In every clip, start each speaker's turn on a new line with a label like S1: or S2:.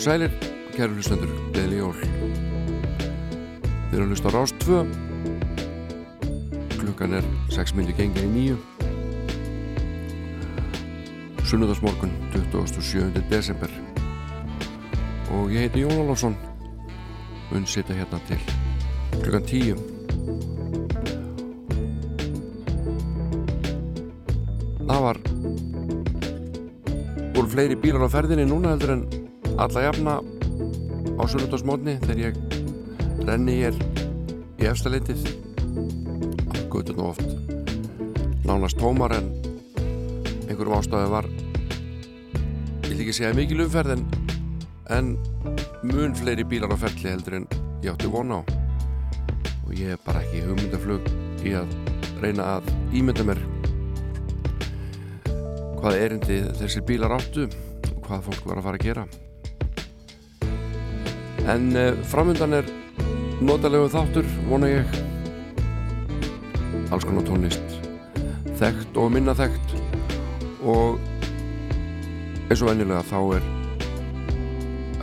S1: Og sælir, kæru hlustendur, leðli jól. Við erum að hlusta á Rás 2. Klukkan er 6 minnir gengin í nýju. Sunnudagsmorgun, 27. desember. Og ég heiti Jón Álásson. Unn sita hérna til klukkan 10. Það var voru fleiri bílar á ferðinni núna heldur en alla jafna á sunnundasmótni þegar ég renni hér í efstaleitið götu nú oft nánast tómar en einhverjum ástæði var vil ekki segja mikil umferð en, en mun fleiri bílar á ferli heldur en ég átti vona á. Og ég er bara ekki hugmyndaflug í að reyna að ímynda mér hvað erindi þessir bílar áttu og hvað fólk var að fara að gera en uh, framöndan er notalegu þáttur, vona ég. Alls konar tónlist. Þekkt og minna þekkt. Og eins og venjulega þá er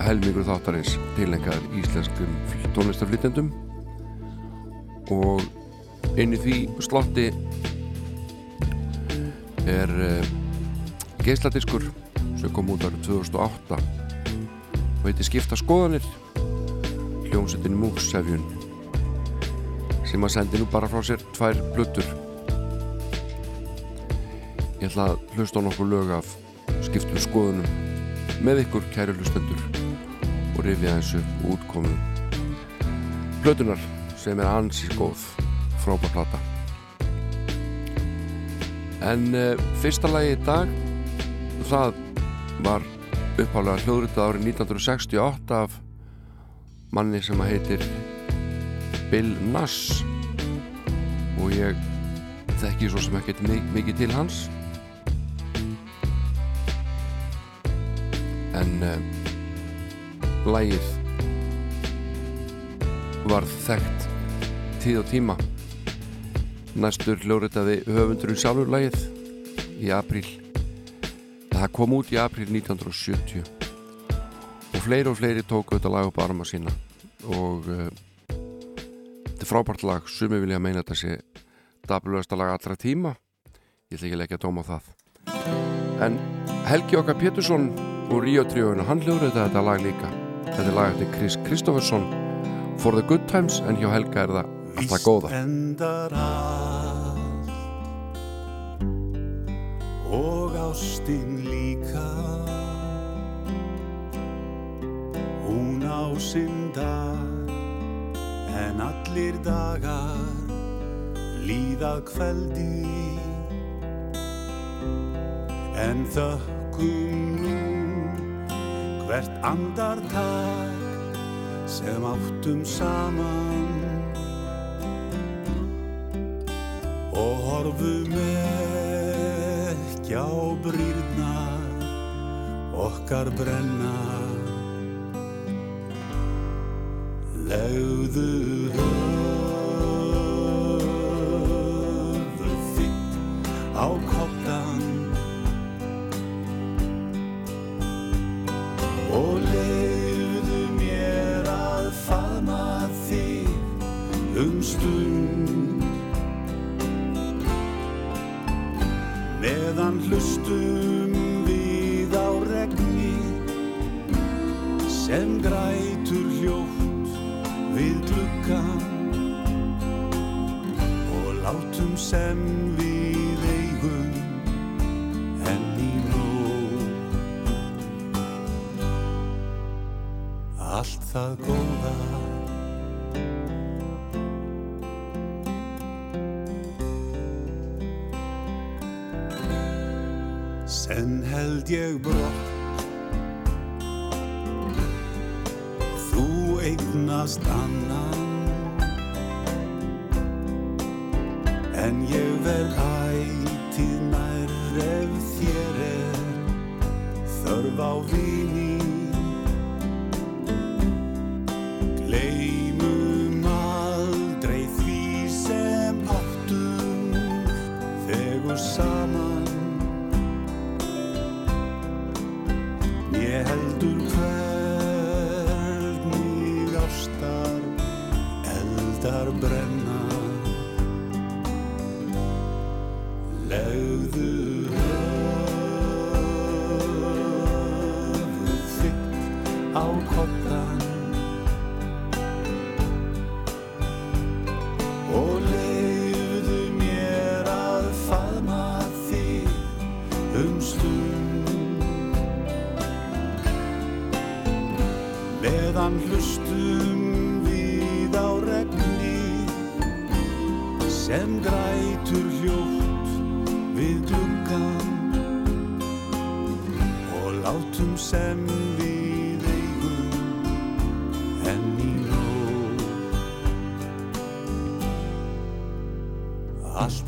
S1: helmingur þáttarins tilengar íslenskum tónlistaflýtendum og inn í því slotti er uh, geisladiskur sem kom út árið 2008 og heitir Skipta skoðanir hljómsveitin Múksefjun sem að sendi nú bara frá sér tvær blöttur ég ætla að hlusta á nokkuð lög af skiptum skoðunum með ykkur kæru hlustendur og rifja þessu útkomum blötunar sem er ansið góð frábær plata. En uh, fyrsta lagi í dag það var upphálega hljóðrutað árið 1968 af manni sem að heitir Bill Nass og ég þekki svo sem ekki mikið til hans. En uh, lægið var þekkt tíð og tíma. Næstur hljóðrutaði höfundurinn sjálfur lægið í apríl. Það kom út í april 1970 og fleiri og fleiri tóku þetta lag upp arma sína og uh, þetta er frábært lag. Sumi vilja meina þetta sé dabluðasta lag allra tíma. Ég ætla ekki að leggja dóm á það. En Helgi okkar Pétursson úr Río tríóinu, hann hljóður þetta lag líka. Þetta er lag eftir Chris Kristoffersson For the Good Times en hjá Helga er það alltaf góða.
S2: Víst endar allt. Og ástin líka hún á sinn dag en allir dagar líða kveldi. En þökkum nú hvert andartak sem áttum saman. Og horfum ekki á brýrnar okkar brenna Legðu höfðu þitt á kottan og leiðu mér að faðma þig um stund. Meðan hlustum við á regni sem græn sem við eigum enn í nóg. Allt það góða senn held ég brott. Þú eignast annan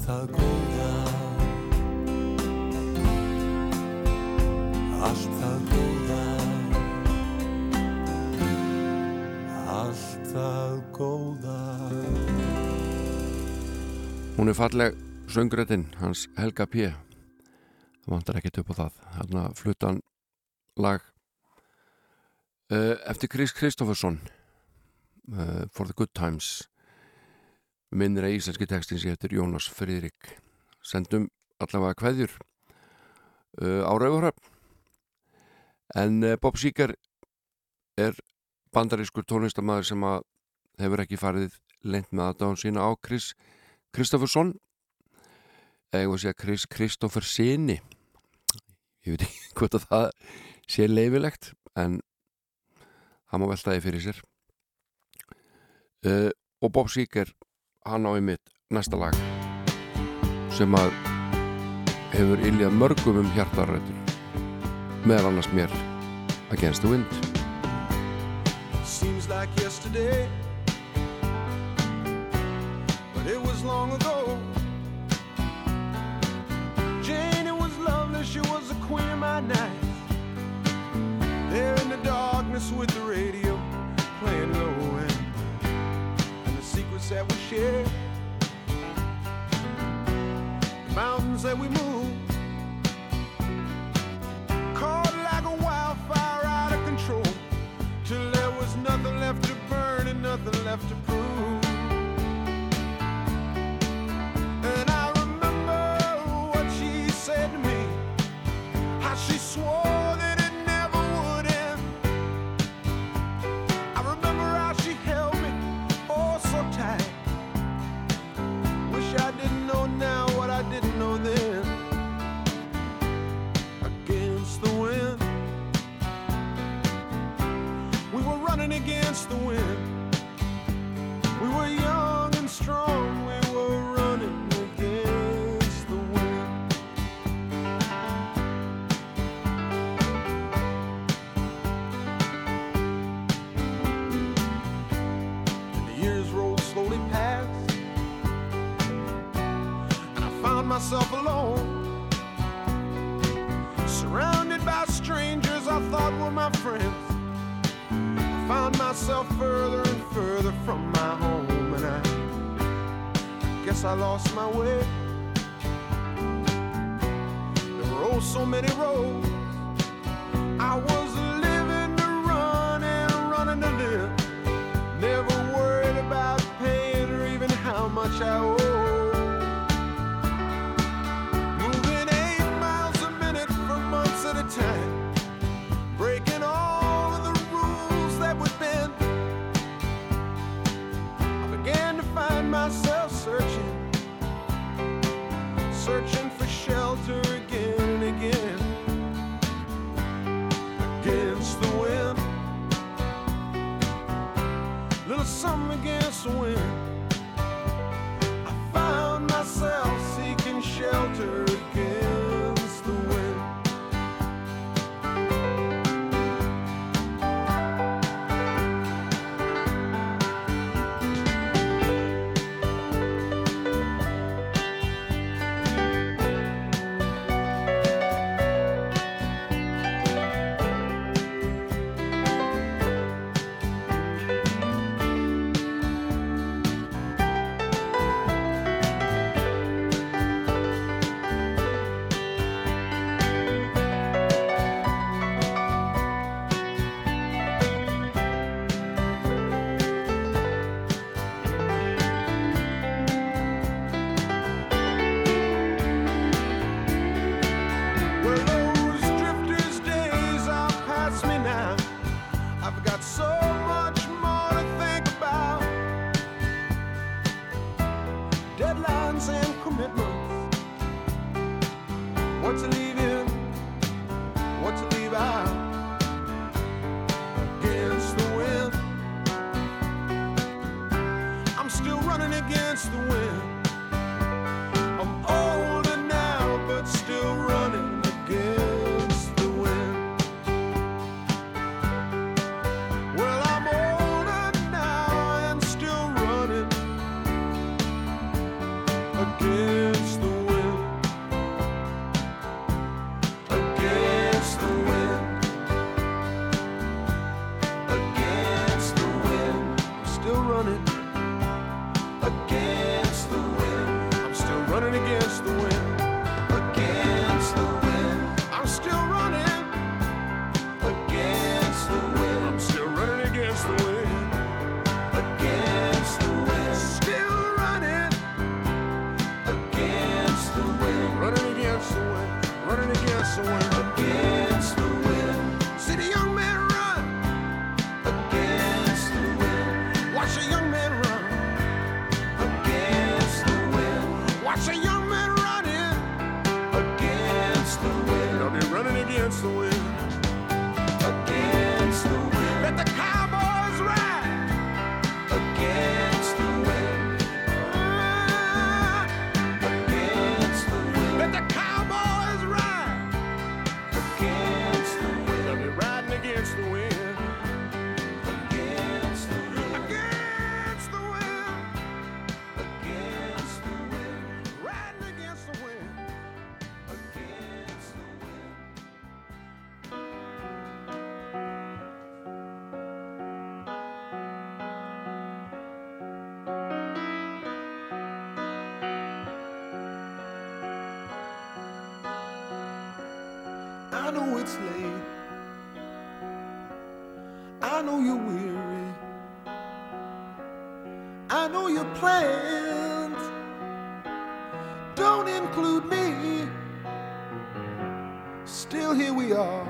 S2: það góða. Allt það góða. Allt það góða.
S1: Hún er falleg söngrættin hans Helga P. Það vantar ekkert upp á það. Þarna fluttan lag. Uh, eftir Chris Kristoffersson uh, For the Good Times minnir að íslenski textin sé eftir Jónas Friðrik. Sendum allavega kveðjur uh, á Rauvarhöfn en uh, Bob Seeger er bandarískur tónlistamæður sem að hefur ekki farið lent með aðdáðan sína á Chris Kristoffersson eða segja Chris Kristoffer Sini ég veit ekki hvort að það sé leifilegt en það má veltaði fyrir sér. Uh, og Bob Seeger hann á einmitt næsta lag sem að hefur iljað mörgum um hjartarættur meðal annars mér Against the Wind
S3: Seems like yesterday, but it was long ago. That we share, the mountains that we move. Caught like a wildfire out of control till there was nothing left to burn and nothing left to prove. The wind. We were young and strong. We were running against the wind. And the years rolled slowly past. And I found myself alone. Surrounded by strangers I thought were my friends found myself further and further from my home, and I guess I lost my way. There were oh so many roads. I was living to run and running to live. Never worried about paying or even how much I owe. Moving eight miles a minute for months at a time
S4: plans don't include me. Still, here we are.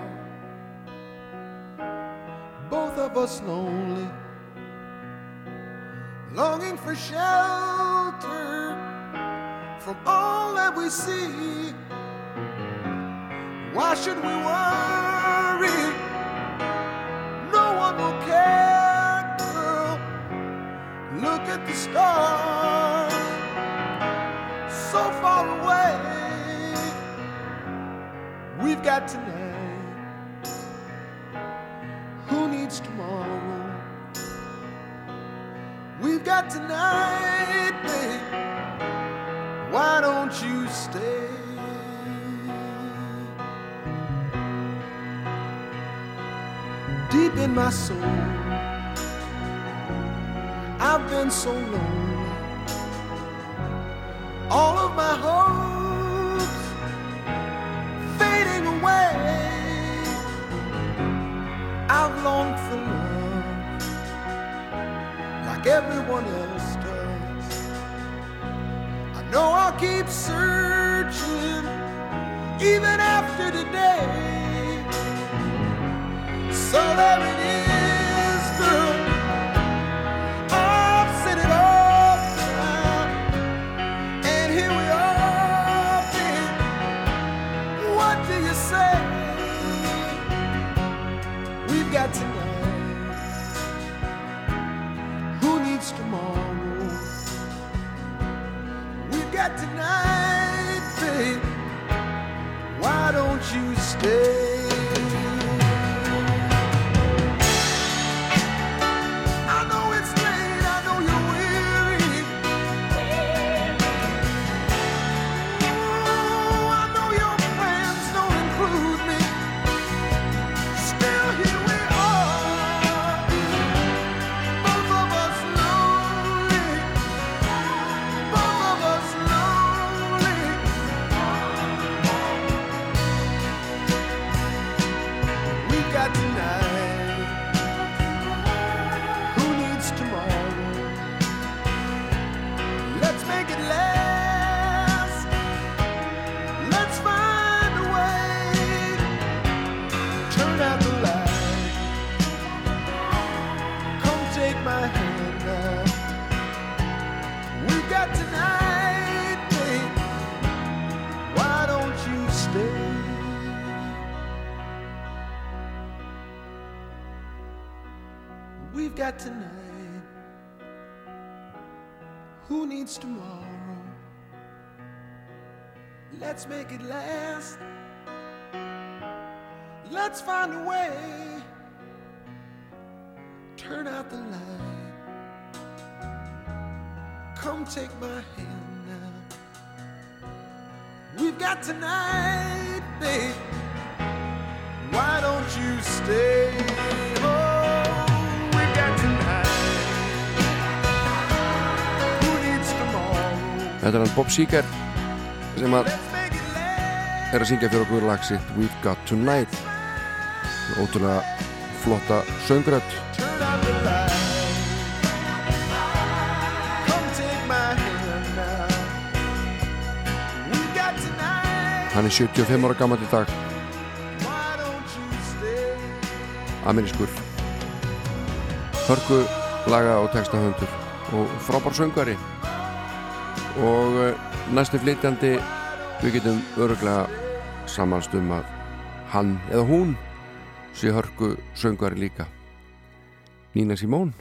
S4: Both of us lonely, longing for shelter from all that we see. Why should we worry? Look at the stars, so far away. We've got tonight. Who needs tomorrow? We've got tonight, babe. Why don't you stay? deep in my soul. I've been so lonely. All of my hopes fading away. I've longed for love like everyone else does. I know I'll keep searching even after today. So there it is, We've tonight, babe. Why don't you stay? Let's make it last. Let's find a way. Turn out the light. Come take my hand now. We've got tonight, babe. Why don't you stay? Oh?
S1: Þetta er hann Bob Seger sem að er að syngja fyrir okkur lagsitt We've Got Tonight. Ótrúlega flotta
S4: söngrætt
S1: Hann er 75 ára gammal í dag.
S4: Aminískur Hörgu laga og textahöndur og frábár söngari og eh, næstu flytjandi við getum öruglega samanst um að hann eða hún sé hörku söngari líka. Nína Simón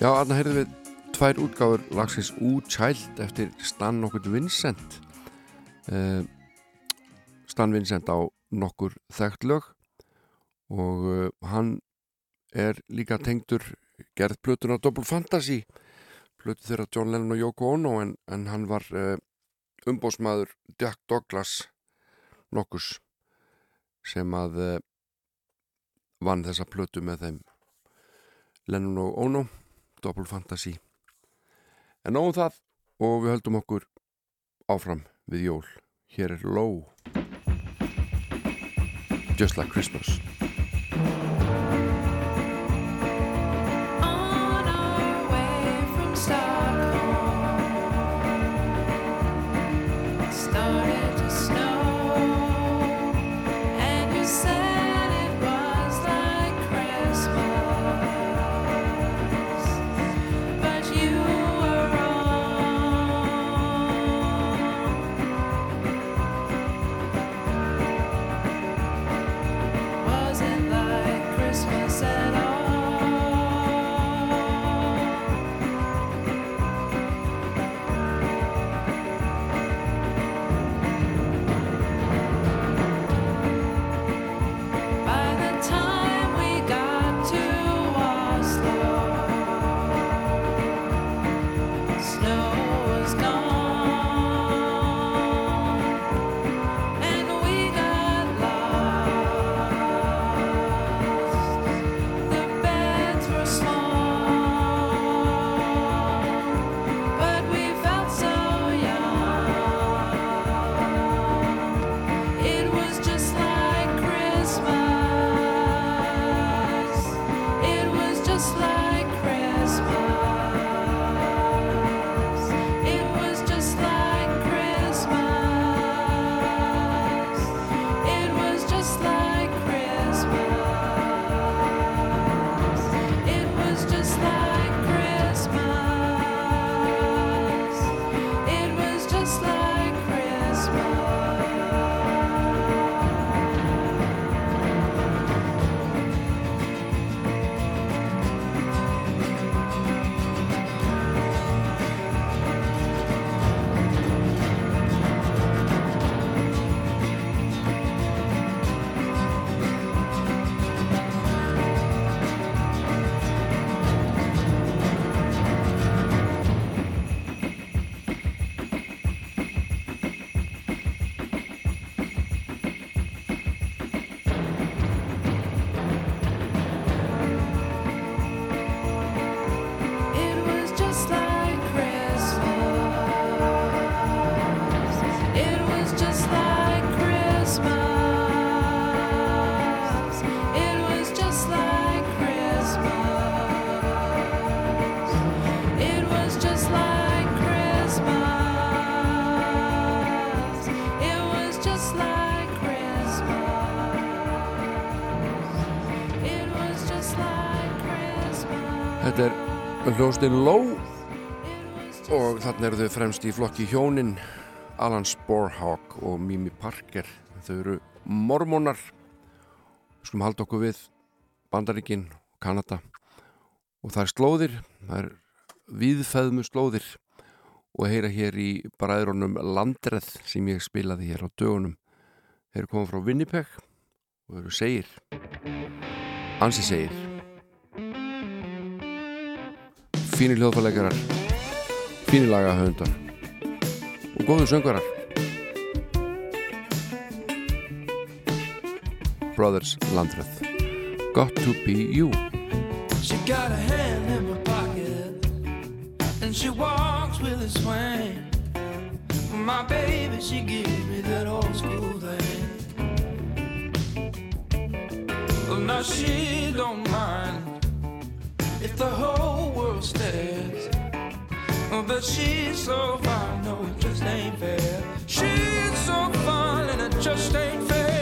S5: Já, aðna heyrðum við tvær útgáður lagsins Úchild eftir Stan nokkur Vincent. Uh, Stan Vincent á nokkur þekkt lög og uh, hann er líka tengdur gerð plötun á Double Fantasy plötu þeirra John Lennon og Yoko Ono en, en hann var uh, umbósmaður Jack Douglas nokkus sem að vann þessa plötu með þeim Lennon og Ono Double Fantasy en nóðum það og við höldum okkur áfram við jól. Hér er Low Just Like Christmas hljóðstinn Low og þarna eru þau fremst í flokki hjónin Alan Sporhawk og Mimi Parker. Þau eru mormónar. Við skulum halda okkur við Bandaríkin Kanada. Og það er slóðir það er viðfæðmu slóðir. Og heyra hér í bræðrónum Landreð sem ég spilaði hér á dögunum. Þeir eru komið frá Winnipeg og eru segir. Ansi segir fínir hljóðfæleikarar fínir lagahöndar og góðu söngarar Brothers Landreth. Got to be you. She got a hand in my pocket And she walks with a swing. My baby she gives me that old school thing. Now she don't mind the whole world stares. Oh, But she's so fine, no, it just ain't fair. She's so fine and it just ain't fair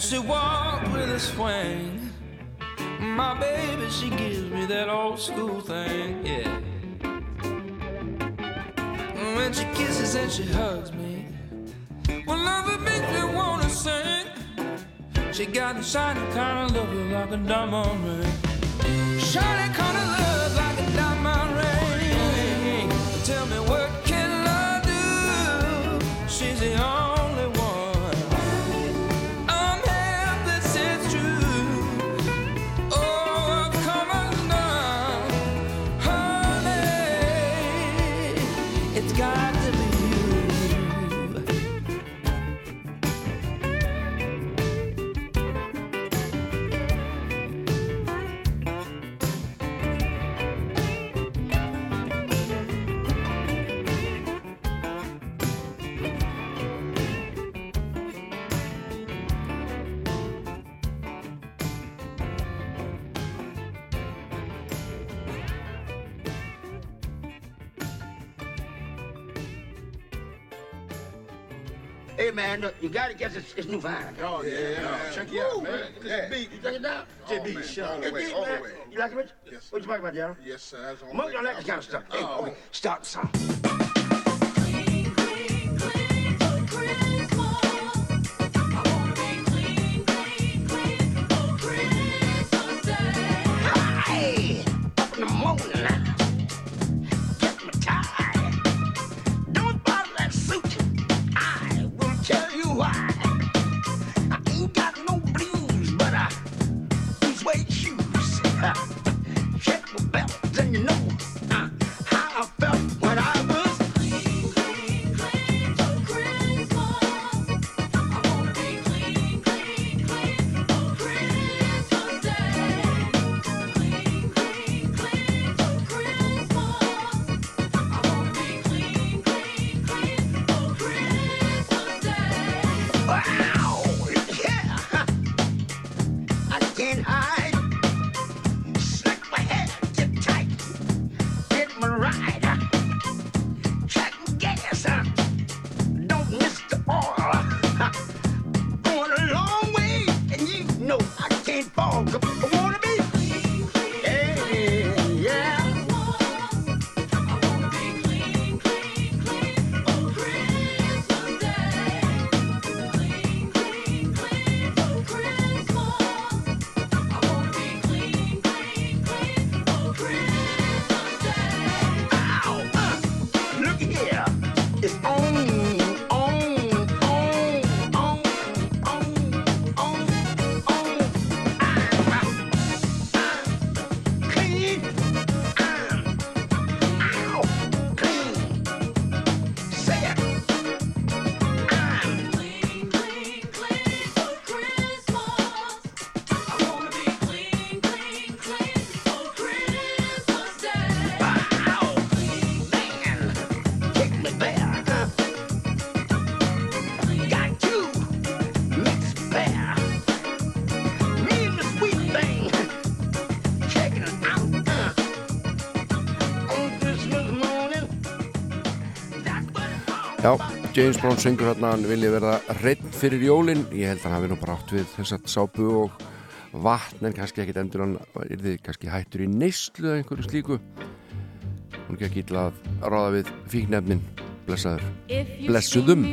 S6: and she walked with a swing. My baby, she gives me that old school thing, yeah. When she kisses and she hugs me, well, love it makes me wanna sing. She got the shiny kind of love like a diamond ring. Shiny kind of love. You got it, guess it's, it's
S7: new vinyl.
S8: Oh, yeah, yeah. Oh, check it out, Ooh, man. This
S7: yeah.
S8: beat,
S7: you check it out?
S8: Oh,
S7: this
S8: shut all the way, all the way.
S7: You like it, Rich?
S8: Yes, sir.
S7: What you talking about the?
S8: Yes, sir. That's all
S7: Monkey on that kind of stuff.
S8: Oh.
S7: Hey, stop.
S1: James Brown syngur hérna hann vilja verða reynd fyrir jólinn ég held að hann hafi nú bara átt við þess að sápu og vatn en kannski ekkit endur hann er þið kannski hættur í neyslu eða einhverju slíku hún er ekki illa að ráða við fíknefnin blessaður Blessuðum.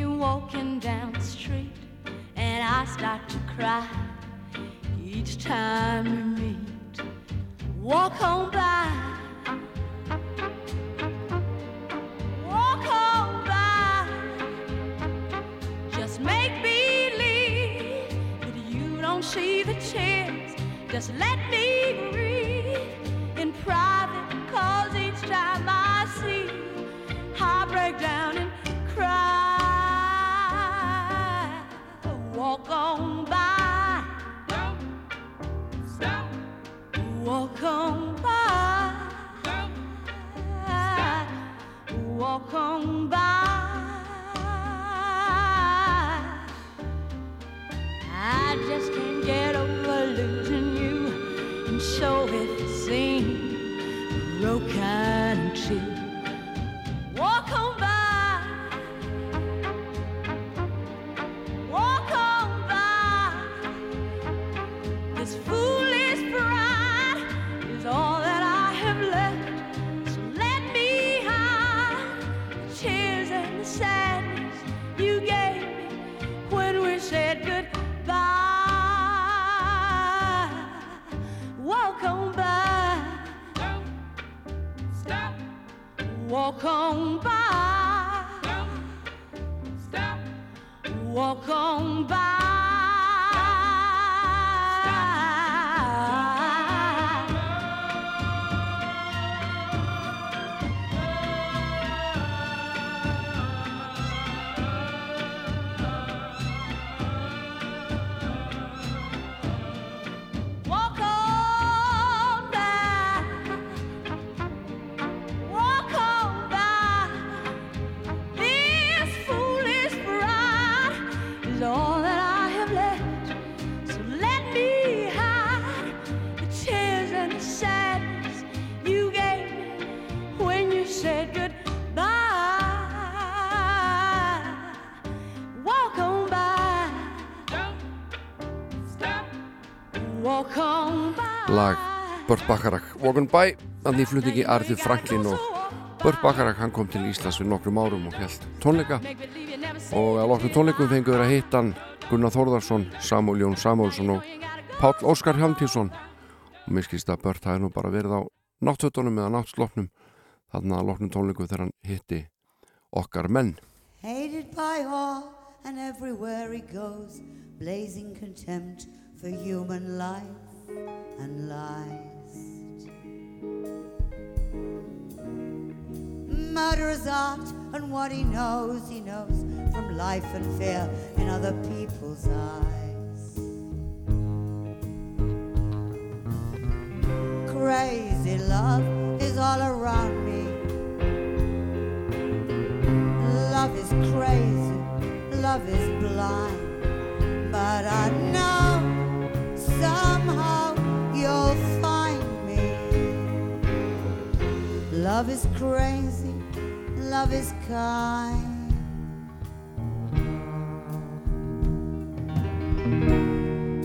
S9: Each time we meet, walk on by. See the tears. Just let me breathe in private,
S1: Burt Bacharach Walk on By þannig í flutningi Arthur Franklin og Burt Bacharach hann kom til Íslands fyrir nokkrum árum og held tónleika. Og að loknum tónleikum fengur að hitta hann Gunnar Þórðarsson, Samúl Jón Samúlsson og Páll Óskar Hjalmtísson og mér skilst að Burt hafi nú bara verið á náttötunum eða náttslopnum þannig að loknum tónleikum þegar hann hitti okkar menn.
S10: Hated by all and everywhere he goes, blazing contempt for human life and lies. Murderous art and what he knows, he knows from life and fear in other people's eyes. Crazy love is all around me. Love is crazy, love is blind. But I know Love is crazy, love is kind.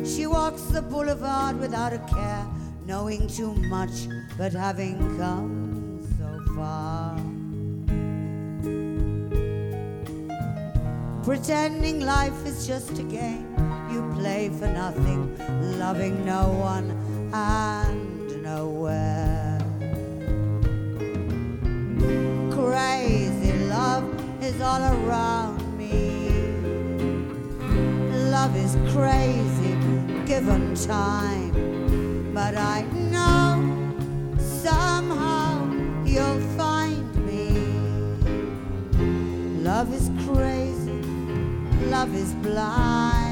S10: She walks the boulevard without a care, knowing too much, but having come so far. Pretending life is just a game you play for nothing, loving no one and nowhere. Crazy love is all around me. Love is crazy given time, but I know somehow you'll find me. Love is crazy, love is blind.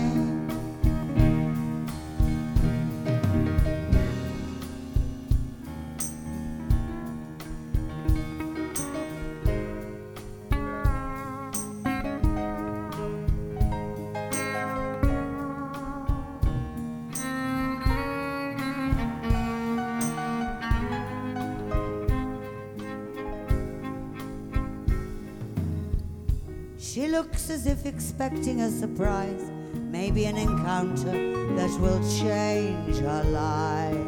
S10: As if expecting a surprise, maybe an encounter that will change her life.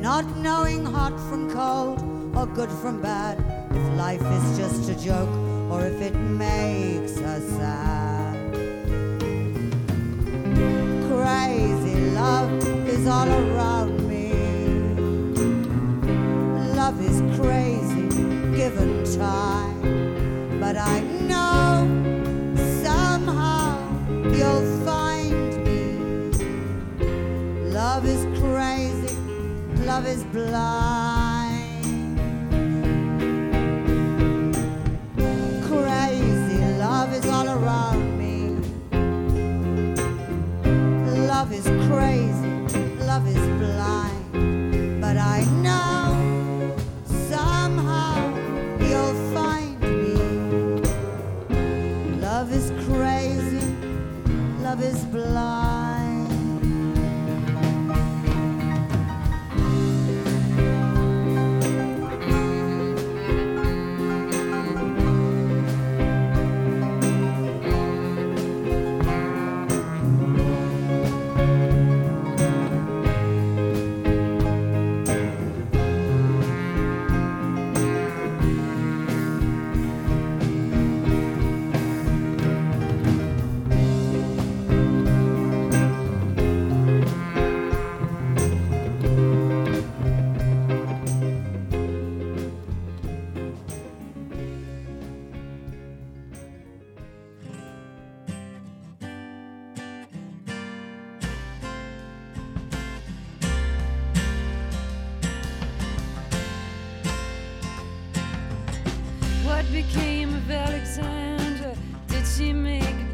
S10: Not knowing hot from cold or good from bad, if life is just a joke or if it makes her sad. Crazy love is all around given time, but I know somehow you'll find me. Love is crazy, love is blind.
S5: Became of Alexandra? Did she make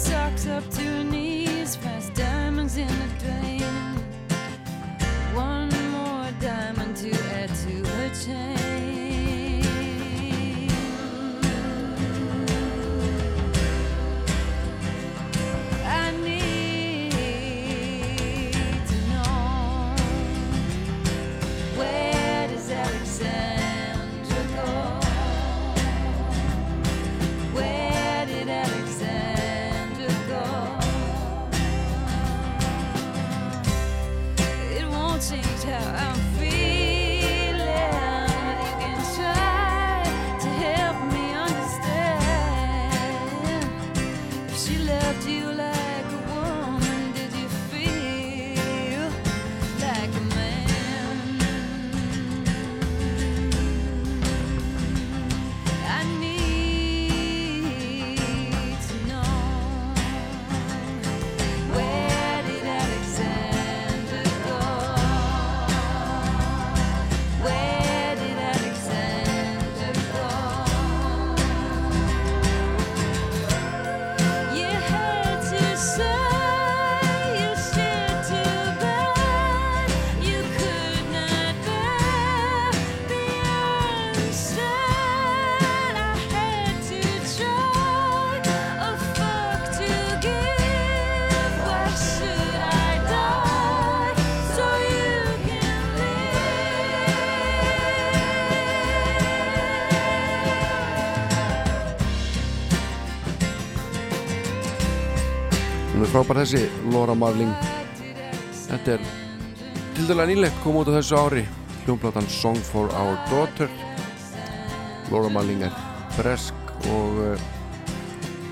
S5: socks up to her knees, finds diamonds in the
S1: frábær þessi, Laura Marling. Þetta er til dæla nýlegt kom út á þessu ári. Hljómplatan Song for Our Daughter. Laura Marling er bresk og uh,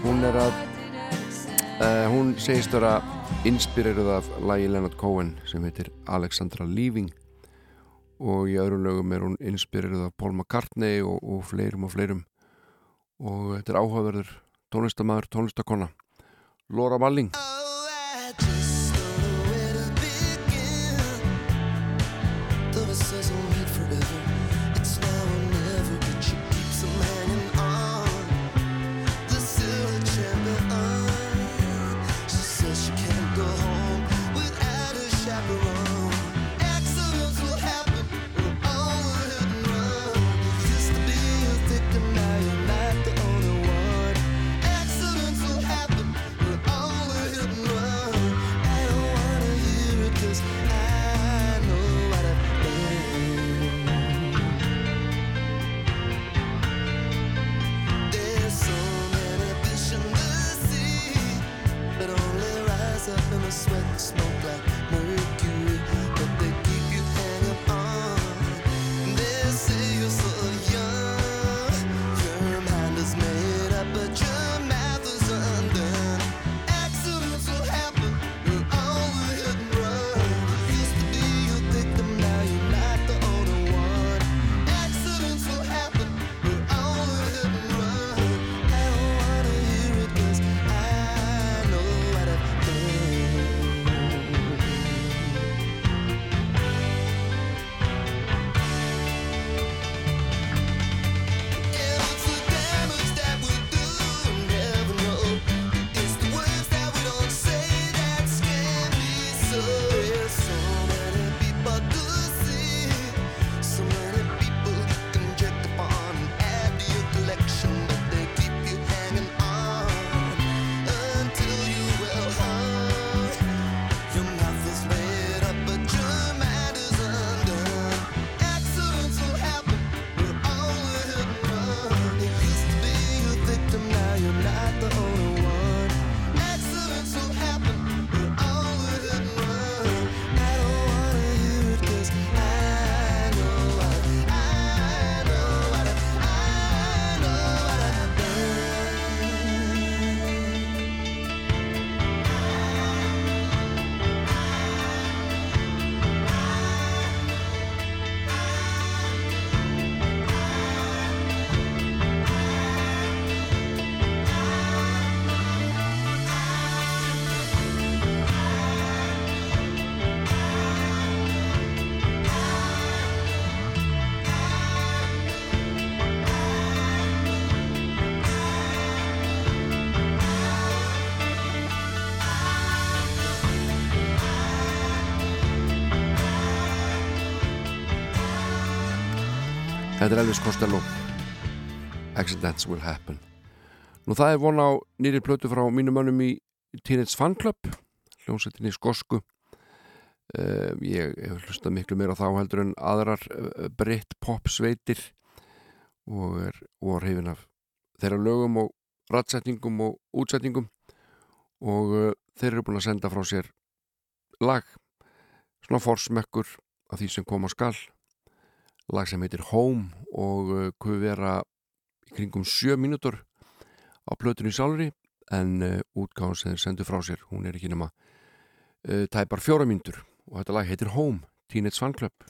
S1: hún er að uh, hún segist vera
S11: inspireruð af lagi Leonard Cohen sem heitir Alexandra Leaving. Og í öðrum lögum er hún inspireruð af Paul McCartney og, og fleirum og fleirum. Og þetta er áhugaverður tónlistamæður, tónlistakonna Laura Malling to Þetta er Elvis Costello. Accidents Will Happen. Nú það er von á nýri plötu frá mínu mönnum í Teenage Fan Club hljómsveitinni Skosku. Uh, ég hef hlustað miklu meira þá heldur en aðrar uh, britt pop sveitir og er orðhefin af þeirra lögum og ratsetningum og útsetningum. Og uh, þeir eru búin að senda frá sér lag. Svona forsmekkur af því sem kom á skall lag sem heitir Home og uh, kuð vera í kringum sjö mínútur á plötunni sjálfri en uh, útgáðan sem þeir sendu frá sér hún er ekki nema uh, tæpar fjóra mínútur og þetta lag heitir Home Teenage Fan Club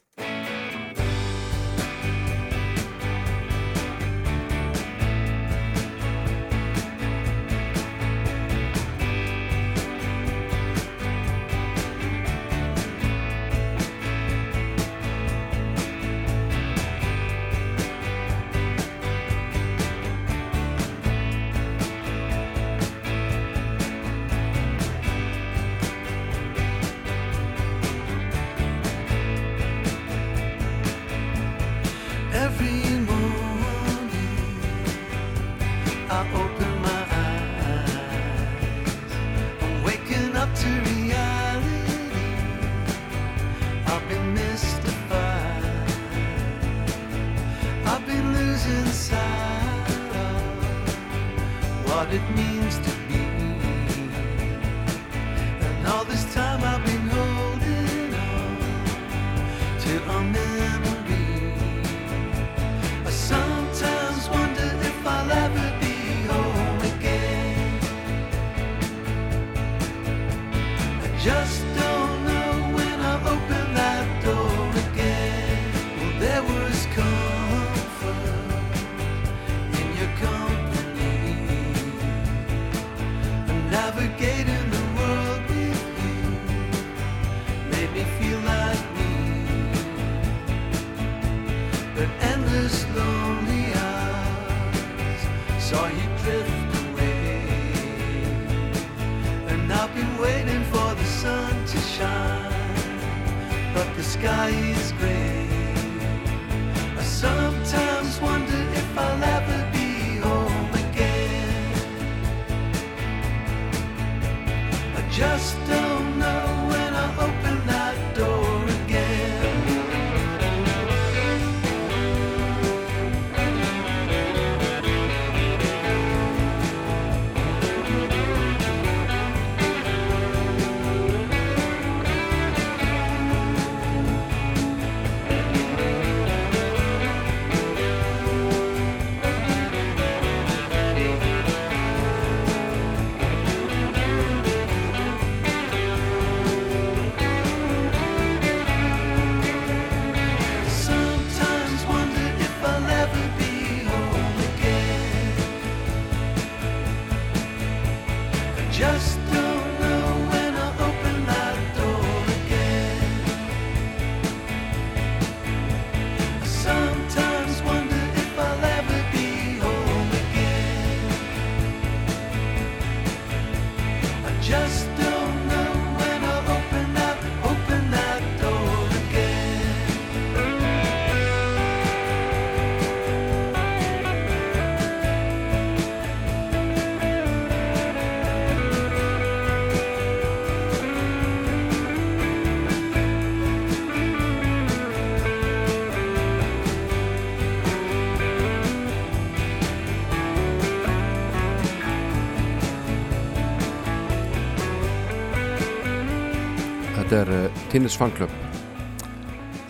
S1: Þetta er uh, Tinnis Fanglöf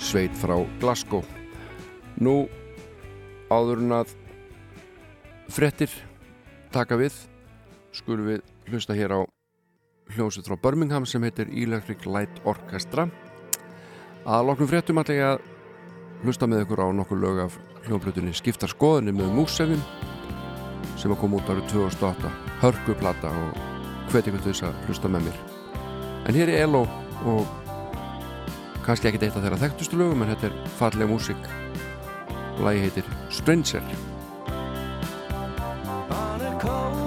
S1: sveit frá Glasgow. Nú áðurinn að frettir taka við skulum við hlusta hér á hljósið frá Birmingham sem heitir Electric Light Orchestra. Að loknum frettum allega hlusta með ykkur á nokkur lög af hljóflutinni Skiptar skoðinni með Músefin sem að koma út árið 2008 hörguplata og hvetjum til þess að hlusta með mér. En hér er Elo og kannski ekki eitt af þeirra þekktustu lögum en þetta er farlega músík. Og lagi heitir Stranger.
S6: Stranger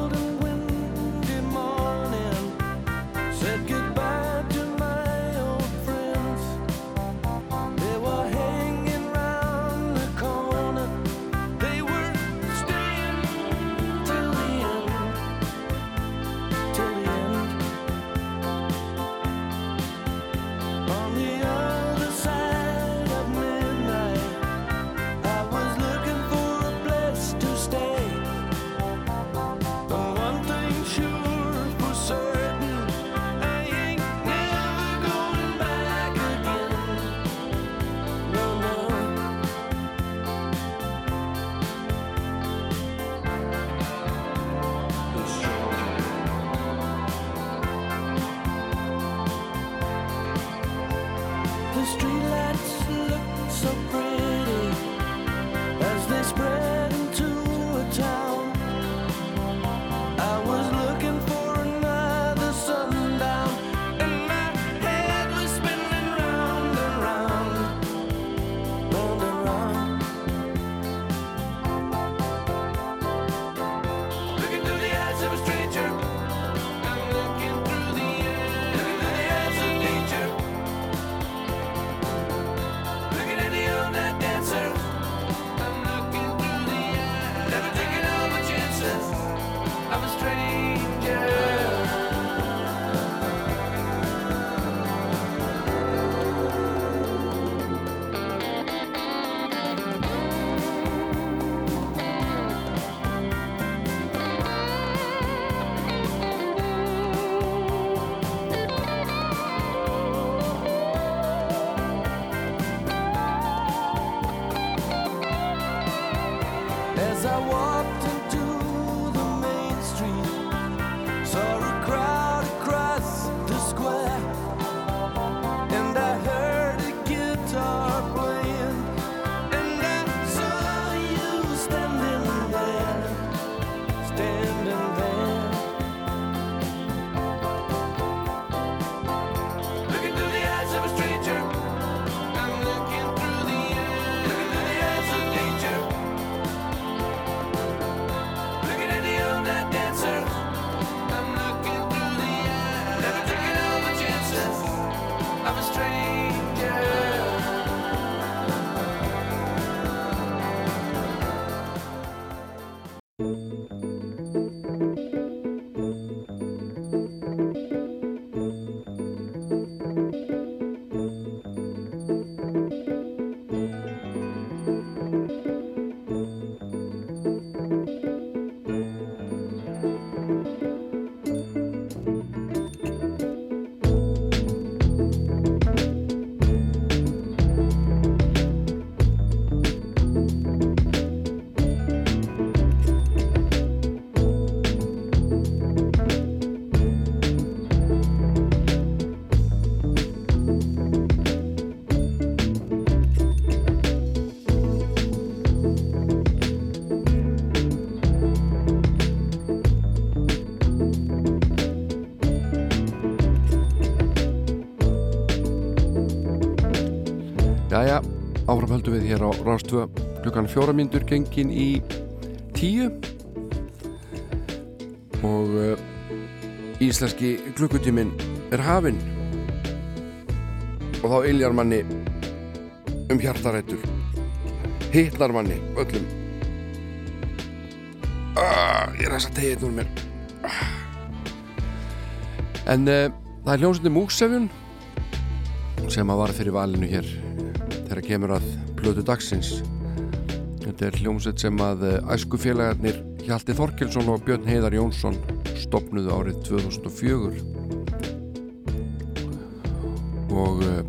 S1: höldum við hér á Rástvö klukkan fjóra myndur gengin í tíu. Og uh, íslenski klukkutíminn er hafinn. Og þá yljar manni um hjartarættur hitnar manni öllum. Ah, ég er þess að tegja úr mér. Ah. en uh, það er hljómsveitin Múksefjun sem að var fyrir valinu hér þegar kemur að blödu dagsins. Þetta er hljómsveit sem að uh, æskufélagarnir Hjalti Þorkelsson og Björn Heiðar Jónsson stopnuðu árið 2004 og uh,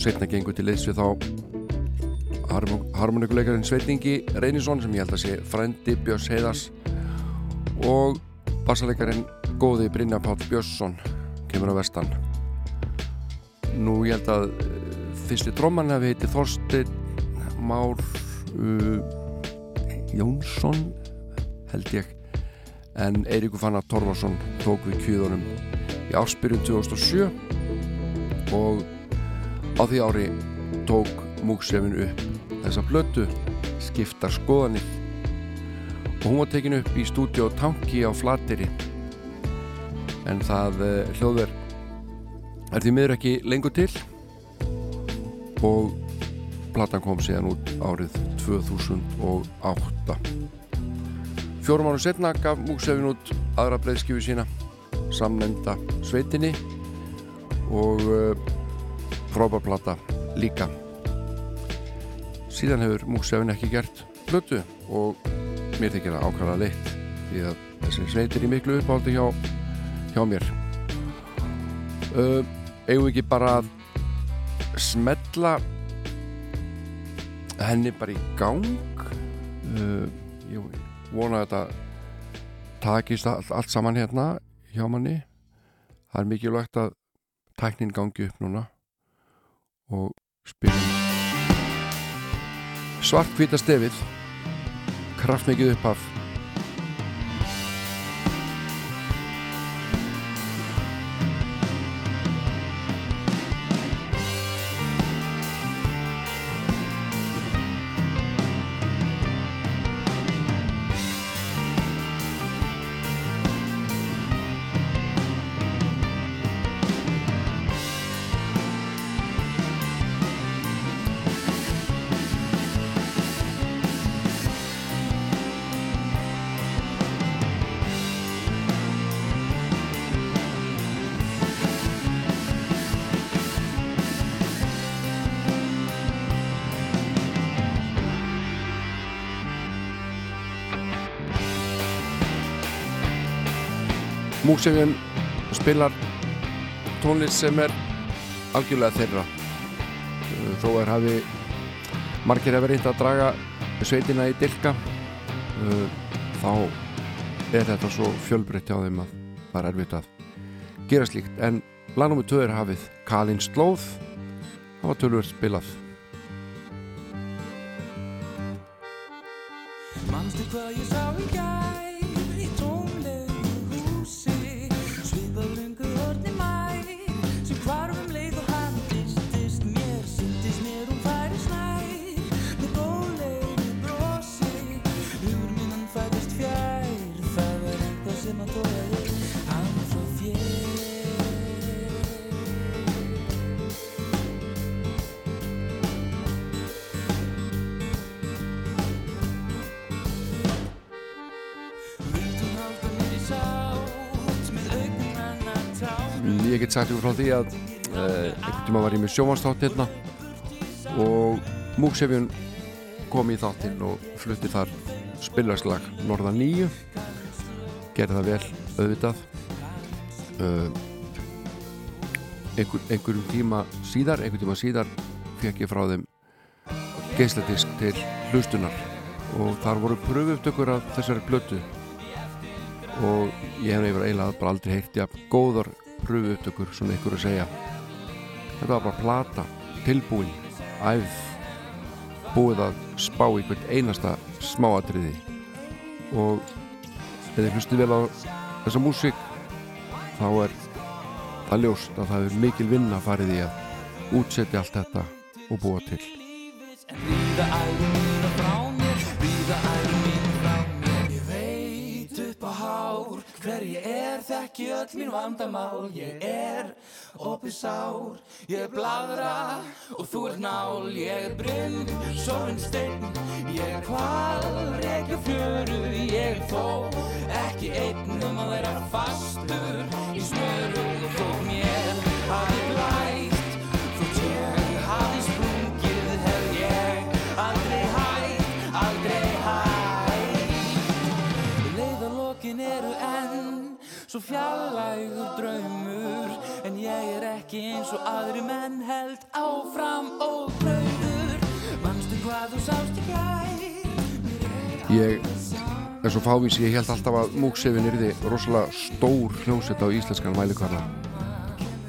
S1: setna gengur til liðs við þá harmo harmonikuleikarin Sveitingi Reynisson sem ég held að sé frændi Björns Heiðars og bassaleikarin góði Brynja Páll Björnsson kemur á vestan. Nú ég held að fyrsti tróman hefði heiti Þorstein Már uh, Jónsson held ég. En Eiríkur Fannar Torfarsson tók við kvíðunum í ársbyrjun 2007 og á því ári tók Múksefin upp þessa blötu skiptar skoðanir. Og hún var tekin upp í stúdíu Tanki á Flateri en það uh, hljóðver er því miður ekki lengur til og platan kom síðan út árið 2008 fjórum árum setna gaf Múksefin út aðra breyðskifu sína samnefnda sveitinni og uh, frábærplata líka. Síðan hefur Múksefin ekki gert blötu og mér þykir það ákvæmlega leitt því að þessi sveitir í miklu uppáldi hjá, hjá mér. Uh, eigum við ekki bara að smetla henni bara í gang. Uh, ég vona að þetta takist allt, allt saman hérna hjá manni. Það er mikilvægt að tæknin gangi upp núna og spilum svart hvita stefið kraftmikið upphaf Múksefjun spilar tónlist sem er algjörlega þeirra. Þó er hafi margir hefur reynd að draga sveitina í dilka þá er þetta svo fjölbreytti á þeim að það er erfitt að gera slíkt. En lagnum við töður hafið Kalin Slóð. Það var tölvöld spilað.
S6: Manstu hvað ég sá í gær
S1: ég get sagt ykkur frá því að uh, einhvern tíma var ég með sjómanstátt hérna og Múksefjun kom í þáttinn og flutti þar spilarslag Norða nýju gerði það vel auðvitað. Uh, einhver, einhverjum tíma síðar einhverjum tíma síðar fekk ég frá þeim geisladisk til hlustunar og þar voru pröfuupptökur af þessari blötu og ég hef nefnir eiginlega bara aldrei heilt jafn góðar pröfu upptökur svona ykkur að segja. Þetta var bara plata, tilbúin æð búið að spá í hvert einasta smáatriði. Og ef þið hlustu vel á þessa músík þá er það ljóst að það er mikil vinna farið í að útsetja allt þetta og búa til.
S6: Ríða æru mína frá mér Ríða æru mína frá mér. Ég veit upp á hár Hver ég er þekki öll mín vandamál Ég er opið sár. Ég er bladra og þú er nál. Ég er brunn, sólinn steinn. Ég er kval, reykja fjöru. Ég er þó ekki einn um að vera fastur Í smöru og þó mér hafi glæst Þótt svo fjallægur draumur En ég er ekki eins og aðri menn held áfram og brauður Manstu hvað þú sást í gær?
S1: Ég er svo fávís, ég held alltaf að múksefin yrði rosalega stór hljómsett á íslenskan mælikvarða.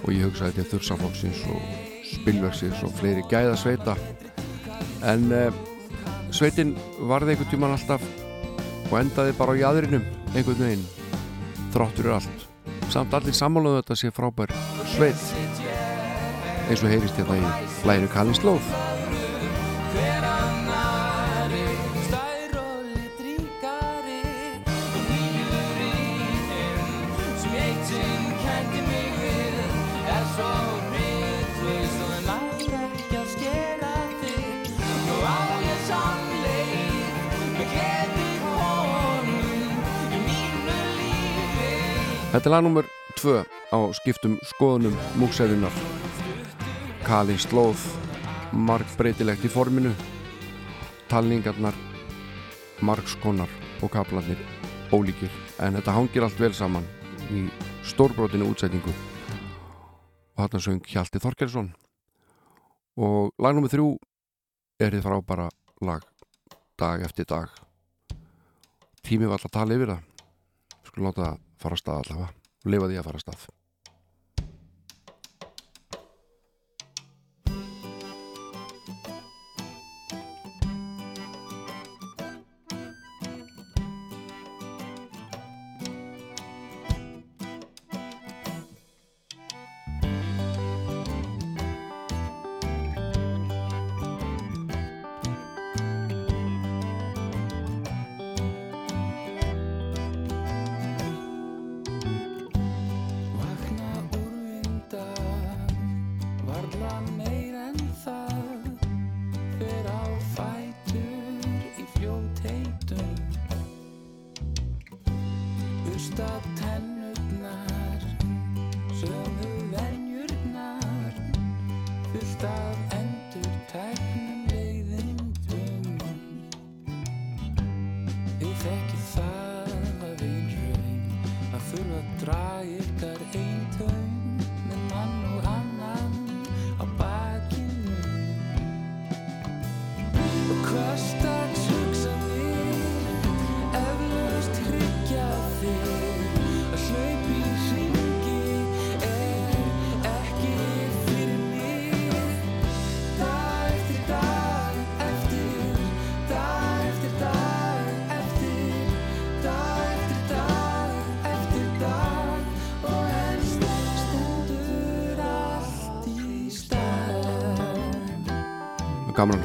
S1: Og ég hugsaði til þursaflokksins og spilversins og fleiri gæða sveita en uh, sveitin varði einhvern tíman alltaf og endaði bara á jæðrinum einhvern veginn þráttur er allt. Samt allir sammálaðu þetta sé frábær sveit. Eins og heyrist hérna í læginu Kallin Þetta er lag nummer 2 á skiptum skoðunum múksefinnar Kali slóð margbreytilegt í forminu. Talningarnar margskonar og kaplarnir ólíkir en þetta hangir allt vel saman í stórbrotinu útsetningu. Og þarna söng Hjalti Þorkelsson. Og lag nummer 3 er þið frábara lag dag eftir dag. Tími var alltaf að tala yfir það. Skulum láta það fara að stað allavega. Og lifa því að fara að stað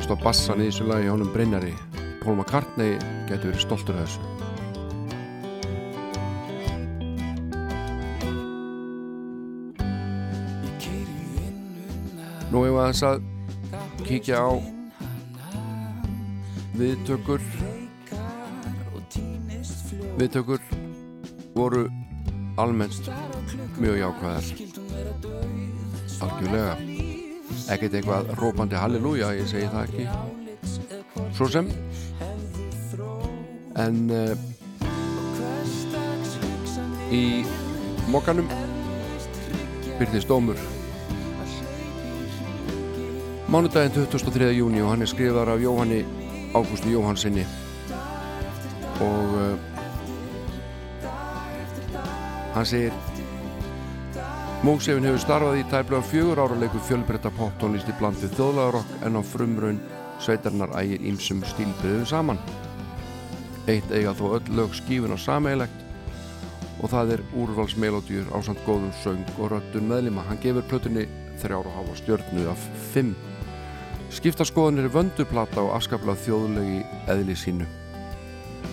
S1: hlusta á bassan í þessu lagi honum Brynjari. Paul McCartney getur verið stoltur af þessu. Nú hefur aðeins að kíkja á viðtökur. Viðtökur voru almennt mjög jákvæðar algjörlega ekkert eitthvað rópandi halleluja ég segi það ekki. Svo sem. En uh, í mokkanum byrðist dómur. Mánudaginn 23. júni og hann er skrifar af Jóhanni Ágústu Jóhannsinni og uh, hann segir Móksefin hefur starfað í tæplega fjögur ára leikur fjölbreytta poptónlist í bland við þjóðlagarokk en á frumraun sveitarnar ægir ímsum stílbriðum saman. Eitt eiga þó öll lög skífun á sameigilegt og það er úrvalsmelodjur á samt góðum söng og röddun meðlima. Hann gefur plötunni þrjár og hafa stjörnu af fimm. Skiptaskoðanir er vönduplata og afskaplega þjóðlegi eðli sínu.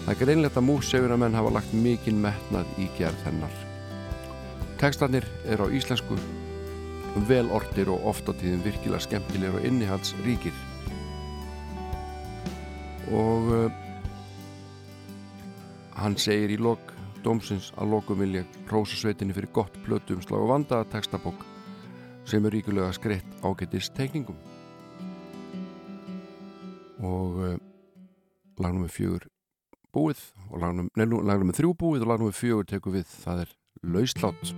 S1: Það er greinlegt að mússegur að menn hafa lagt mikinn metnað í gerð hennar. Tekstarnir eru á íslensku, vel ortir og oft á tíðum virkilega skemmtilegur og innihalds ríkir. Og uh, hann segir í lok dómsins að lokum vilja prósasveitinni fyrir gott plötu um slag og vandaða tekstabók sem er ríkulega skreitt ágætist teikningum. Og uh, lagnum með fjögur búið og lagnum, með þrjú búið og lagnum með fjögur tekur við, það er lauslátt.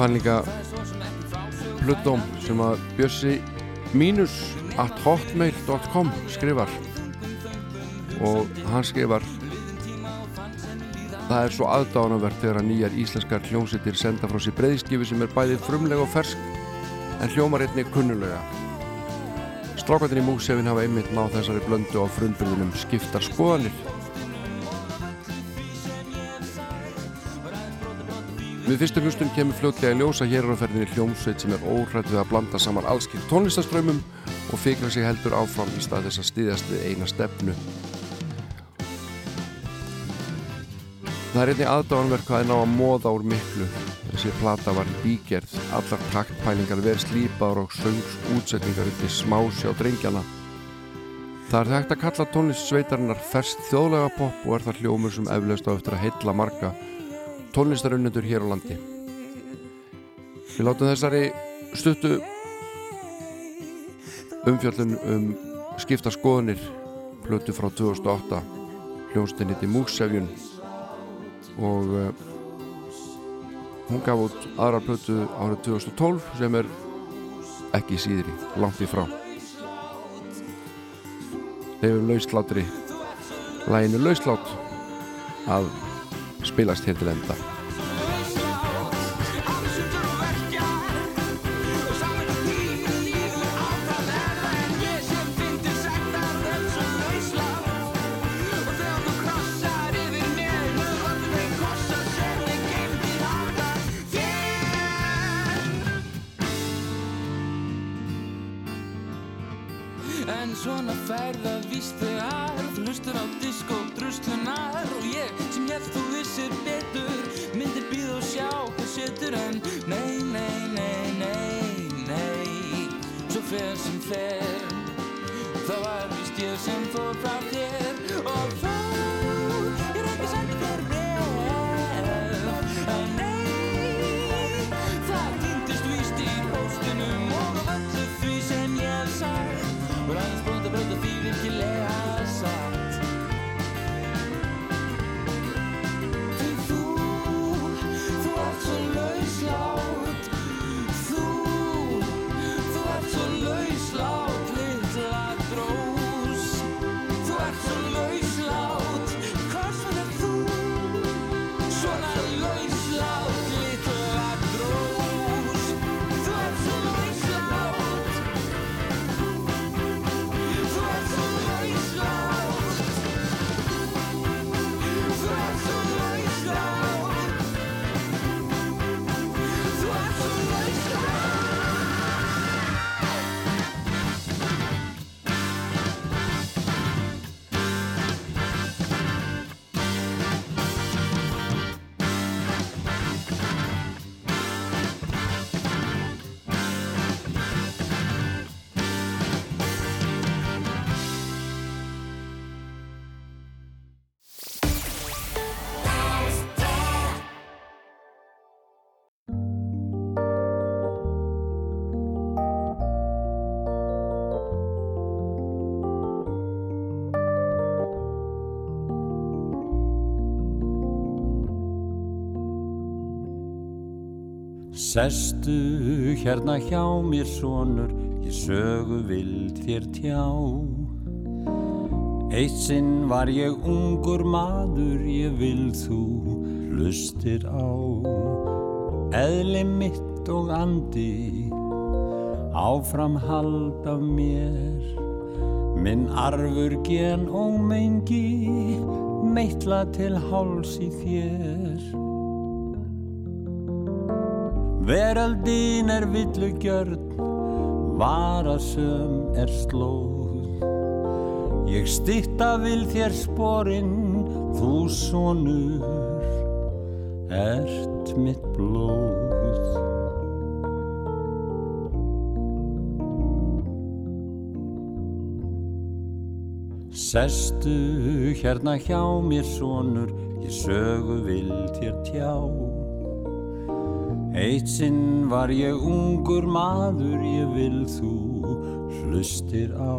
S1: Fann líka plöddóm sem að Bjössi mínus at hotmail.com skrifar og hann skrifar Það er svo aðdánavert þegar að nýjar íslenskar hljómsveitir senda frá sér breyðskifi sem er bæði frumlega og fersk en hljómar einnig kunnulega. Strákvættin í músefin hafa einmitt náð þessari blöndu á frumburðinum skiptar skoðanir. Við fyrstu hlustun kemur fljótlega í ljósa hér á ferðinni hljómsveit sem er óhrætt við að blanda saman allskil tónlistaströmmum og fikra sig heldur áfram í stað þess að styðjast við eina stefnu. Það er einnig aðdáðanverk er ná að móða úr miklu. Þessi plata var bígerð, allar taktpælingar verið slípaður og söngs útsetningar undir smásjá drengjana. Það er hægt að kalla tónlist sveitarinnar ferst þjóðlega pop og er það hljómur sem eflaust á eftir að heilla marga tónlistarunnendur hér á landi. Við látum þessari stuttu umfjöllun um skipta skoðanir plötu frá 2008 hljónstinni til Múksefjun og uh, hún gaf út aðra plötu árið 2012 sem er ekki síðri, langt í frá Leifum lauslátri læginu lauslátt að spilast hér til enda
S2: Sestu hérna hjá mér sonur, ég sögu vild þér tjá. Eitt sinn var ég ungur maður, ég vil þú hlustir á. Eðli mitt og andi, áfram hald af mér. Minn arfur gen og mengi, meitla til háls í þér. Veröldin er villugjörn, varasöm er slóð. Ég stytta vil þér sporinn, þú sonur, ert mitt blóð. Sestu hérna hjá mér sonur, ég sögu vil þér tjá. Eitt sinn var ég ungur maður, ég vil þú hlustir á.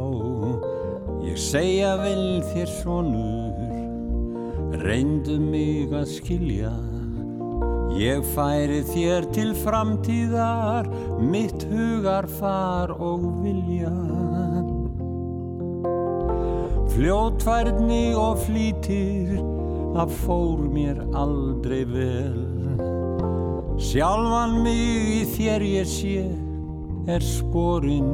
S2: Ég segja vil þér sonur, reyndu mig að skilja. Ég færi þér til framtíðar, mitt hugar far og vilja. Fljótfærni og flýtir, það fór mér aldrei vel. Sjálfan mig í þér ég sé, er sporinn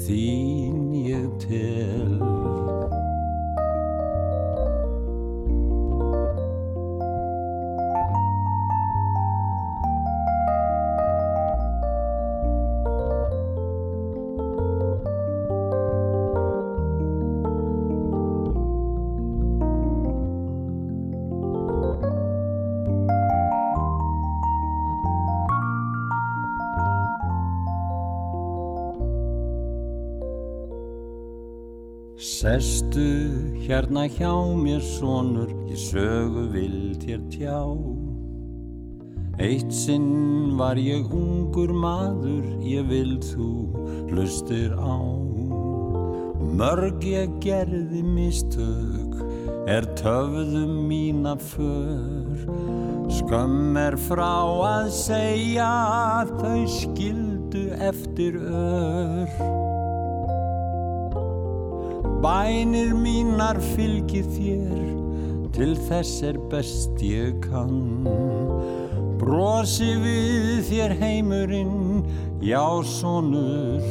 S2: þín ég tel. Hérna hjá mér sonur, ég sögu vil þér tjá. Eitt sinn var ég ungur maður, ég vil þú hlustir á. Mörg ég gerði mistök, er töfðum mína för. Skömm er frá að segja, þau skildu eftir ör. Bænir mínar fylgir þér, til þess er best ég kann. Brosi við þér heimurinn, já sonur,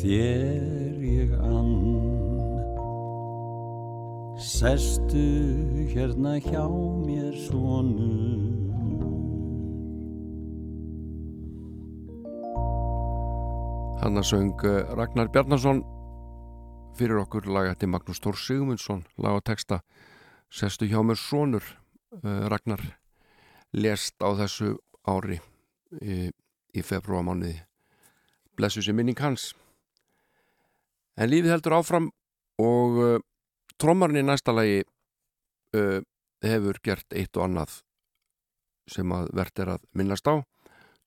S2: þér ég ann. Sestu hérna hjá mér sonur.
S1: Hanna söng eh, Ragnar Bjarnason fyrir okkur laga til Magnús Tór Sigmundsson lag og texta. Sestu hjá mér sonur uh, Ragnar lest á þessu ári í, í februarmániði blessu sér minning hans. En lífið heldur áfram og uh, trommarinn í næsta lagi uh, hefur gert eitt og annað sem að verðt er að minnast á.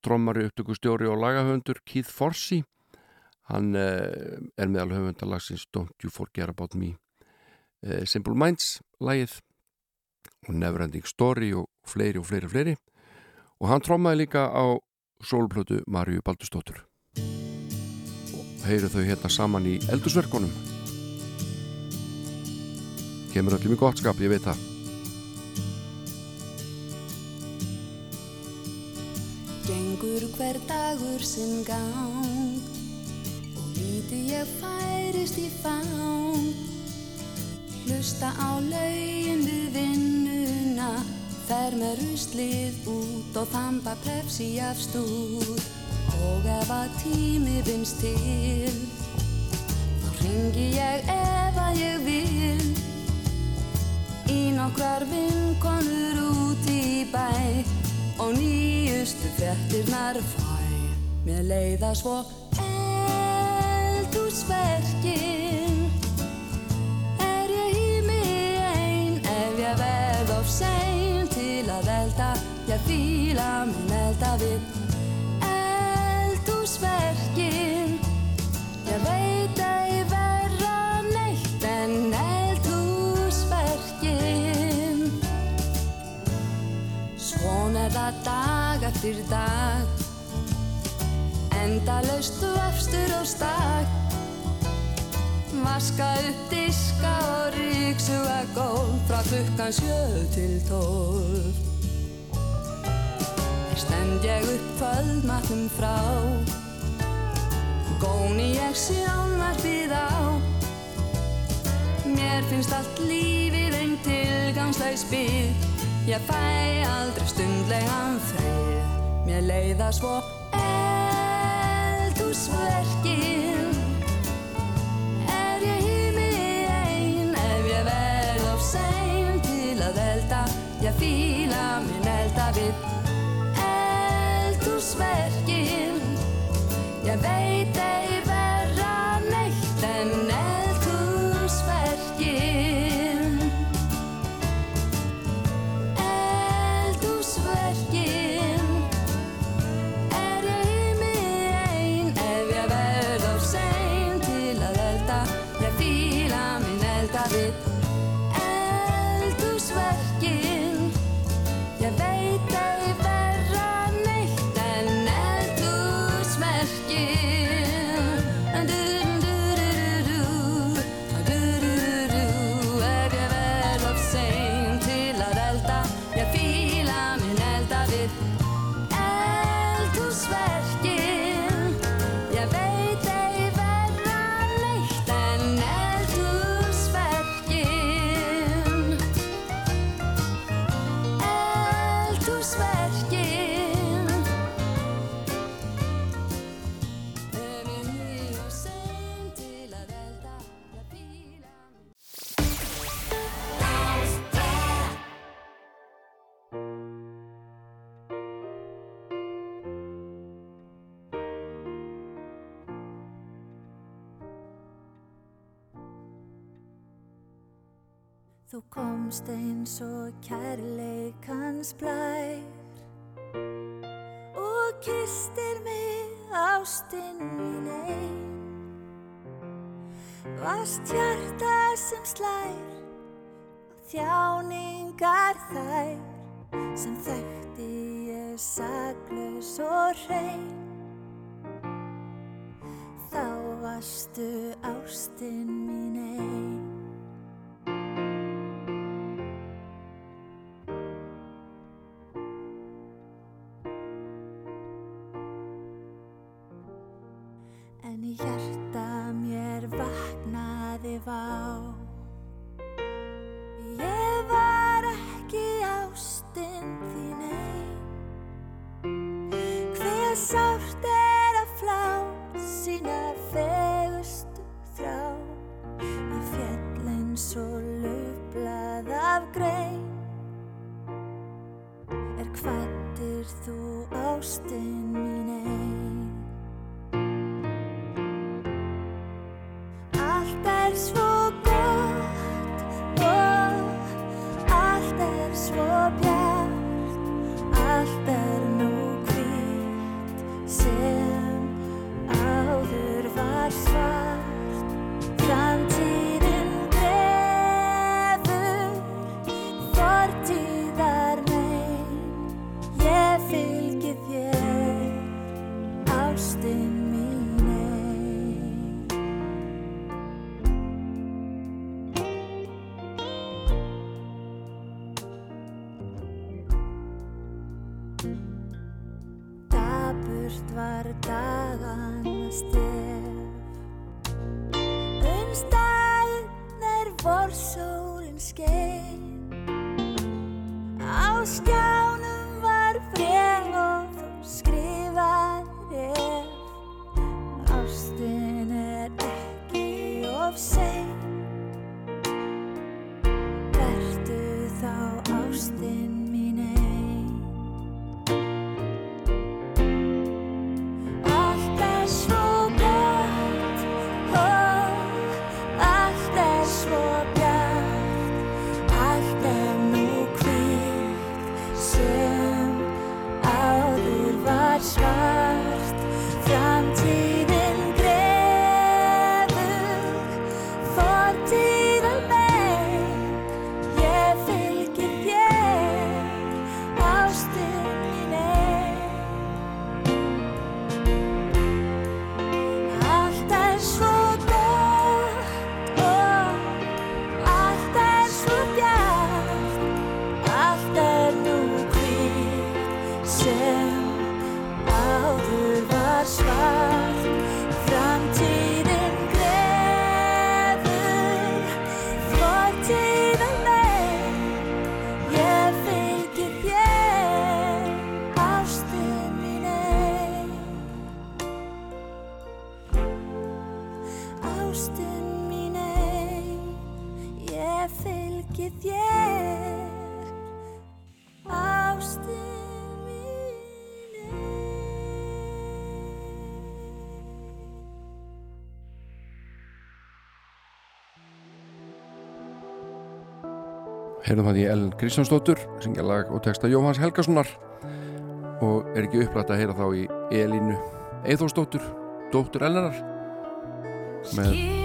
S1: Trommari upptökustjóri og lagahöndur Keith Forsey Hann uh, er meðal höfundalagsins Don't You Forget About Me. Uh, Simple Minds lagið og Neverending Story og fleiri og fleiri og fleiri. Og hann trommaði líka á sólplötu Marju Baldustóttur og heyru þau hérna saman í eldursverkonum kemur öllum í gott skap, ég veit það.
S5: Gengur hver dagur sinn gang Lítið ég færist í fang. Hlusta á laugin við vinnuna. Fer með ruslið út og þamba plefsi af stúr Og ef að tími vinst til Þá ringi ég ef að ég vil. Í nokkrar vinkonur út í bæ Og nýjustu frettirnar fæ. Mér leiða svo Ég fýla minn elda við eldúsverkin Ég veit að ég verða neitt en eldúsverkin Svona er það dag eftir dag. Enda laust vefstur og stakk vaska upp diska og ríksuga gól frá klukkan sjö til tólf. Stend ég upp kvöldmatnum frá, góni ég sjónvarpið á. Mér finnst allt lífið einn tilgangslaus býð, ég fæ aldrei stundlegan frið. Mér leiða svo eldúsverkið. delta ja fiilamin elta við. Eldusverkin ja veit ei
S12: komst eins og kærleikans blær og kistir mig ástinn mín einn Vast hjarta sem slær á þjáningar þær. Sem þekkti ég saglus og hrein. Þá vastu ástinn mín
S1: einn myself
S5: Heyrðum að því Ellen Kristjánsdóttur syngja lag og texta Jóhans Helgasonar. Og er ekki upplætt að heyra þá í Elinu Eithósdóttur, dóttur Ellenar með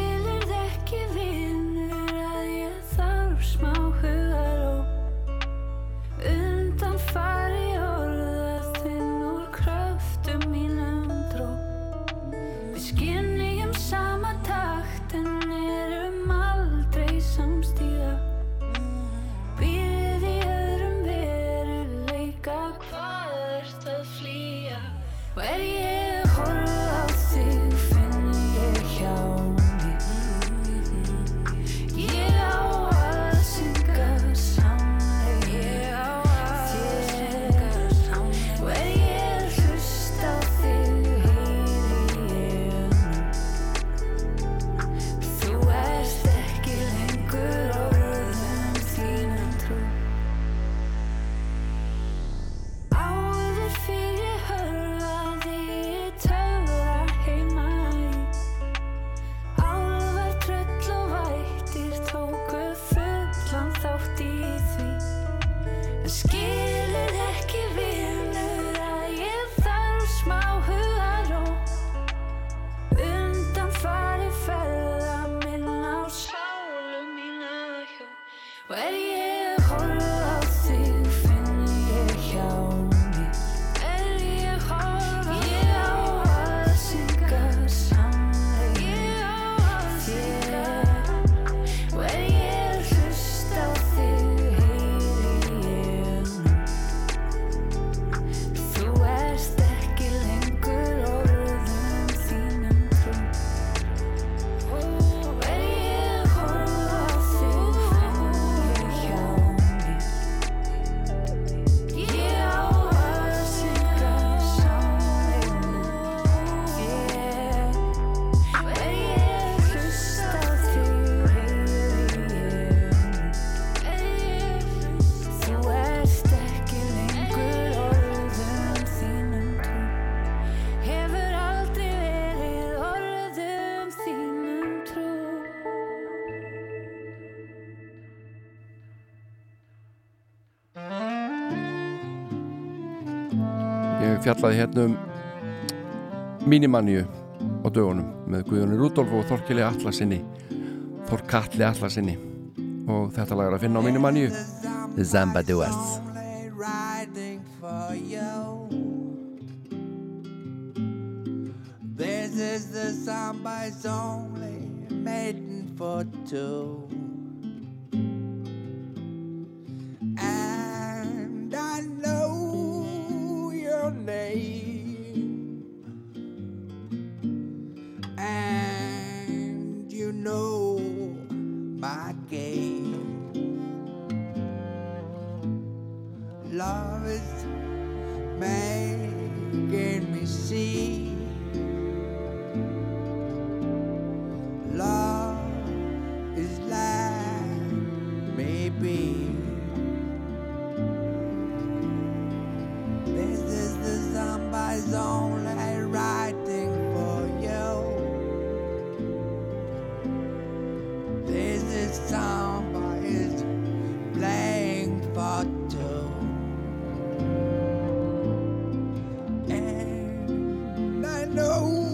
S5: fjallaði hérna um mínimanníu á dögunum með Guðjónir Rudolf og Þorkili Allasinni Þorkalli Allasinni og þetta lagar að finna á mínimanníu Zamba Duas
S13: know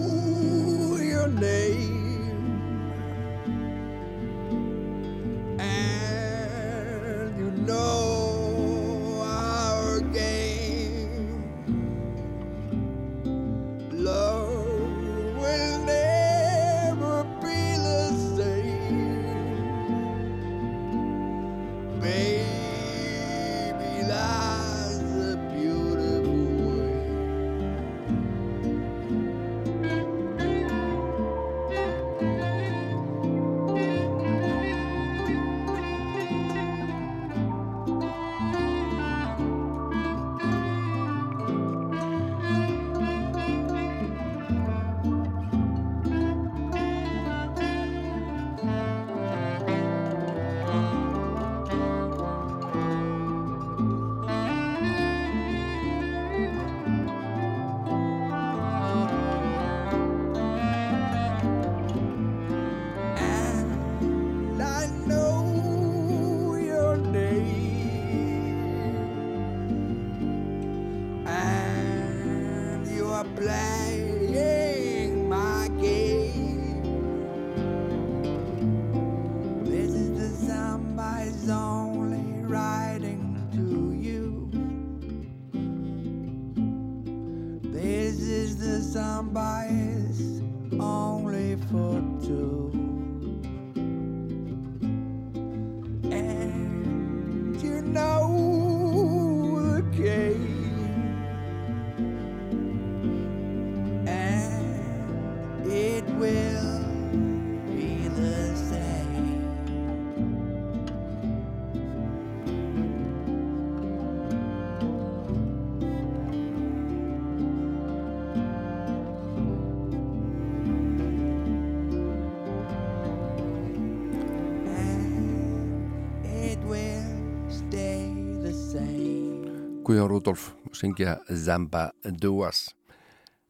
S14: Guðjón Rúdolf syngja Zamba Duas.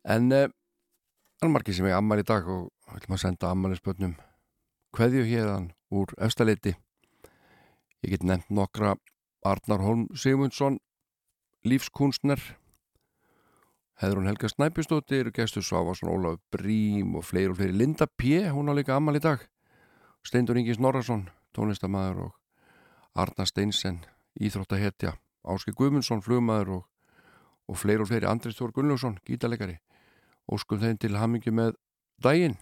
S14: En uh, það er margir sem ég ammar í dag og við ætlum að senda ammælisbönnum kveðju hérðan úr efstaleiti ég get nefnt nokkra. Arnar Holm Sigmundsson lífskunstner Heðrún Helga Snæpjustóttir Gestur Svávarsson, Ólaf Brím og fleiri og fleiri. Linda P. hún á líka ammæli í dag. Steindur Ingi Snorarsson tónlistamæður og Arna Steinsen íþróttahetja Áski Guðmundsson, flugmaður og, og fleiri og fleiri Andris Þór Gunnljósson, gítalegari óskum þeim til hamingju með daginn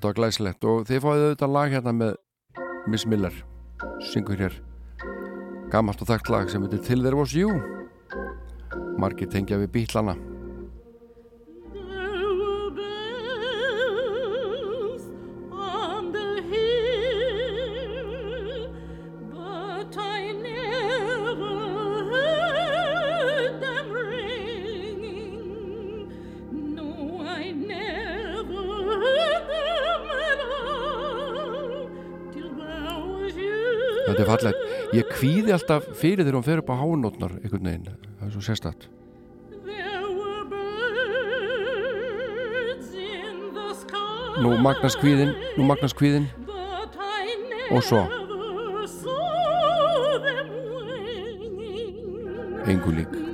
S14: Þetta var glæsilegt. Og þið fáið auðvitað lag hérna með Miss Miller. Syngur hér. Gamalt og þekkt lag sem heitir Till There Was You. Margir tengja við bítlana Þetta er fallegt. Ég kvíði alltaf fyrir þegar hún fer upp á hánótnar einhvern veginn, það er svo
S1: sky,
S14: Nú magnast kvíðin, nú magnast kvíðin og svo? Engu lík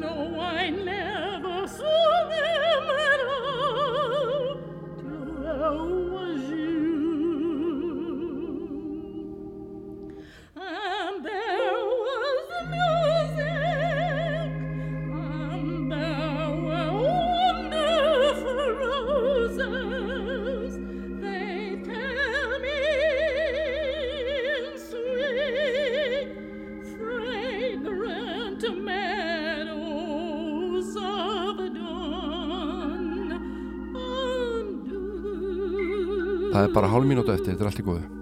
S14: Það er bara hálf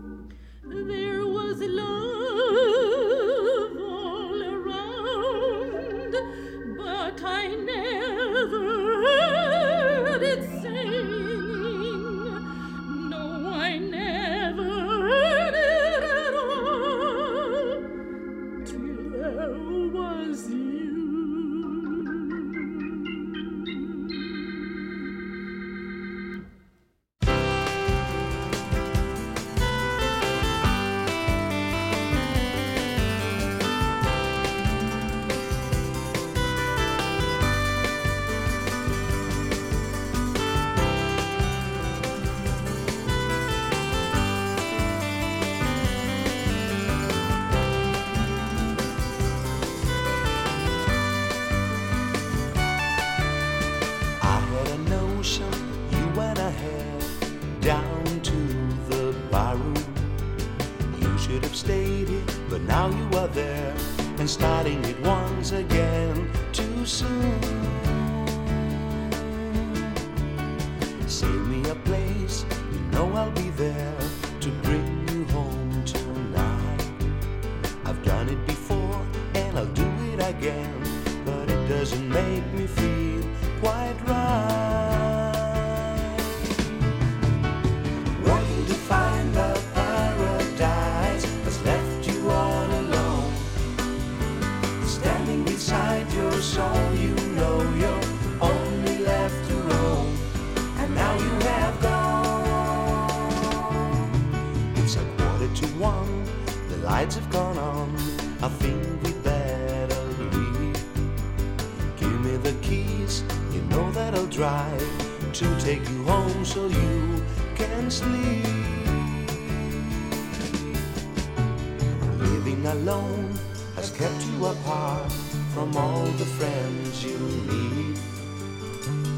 S15: Living alone has kept you apart from all the friends you need.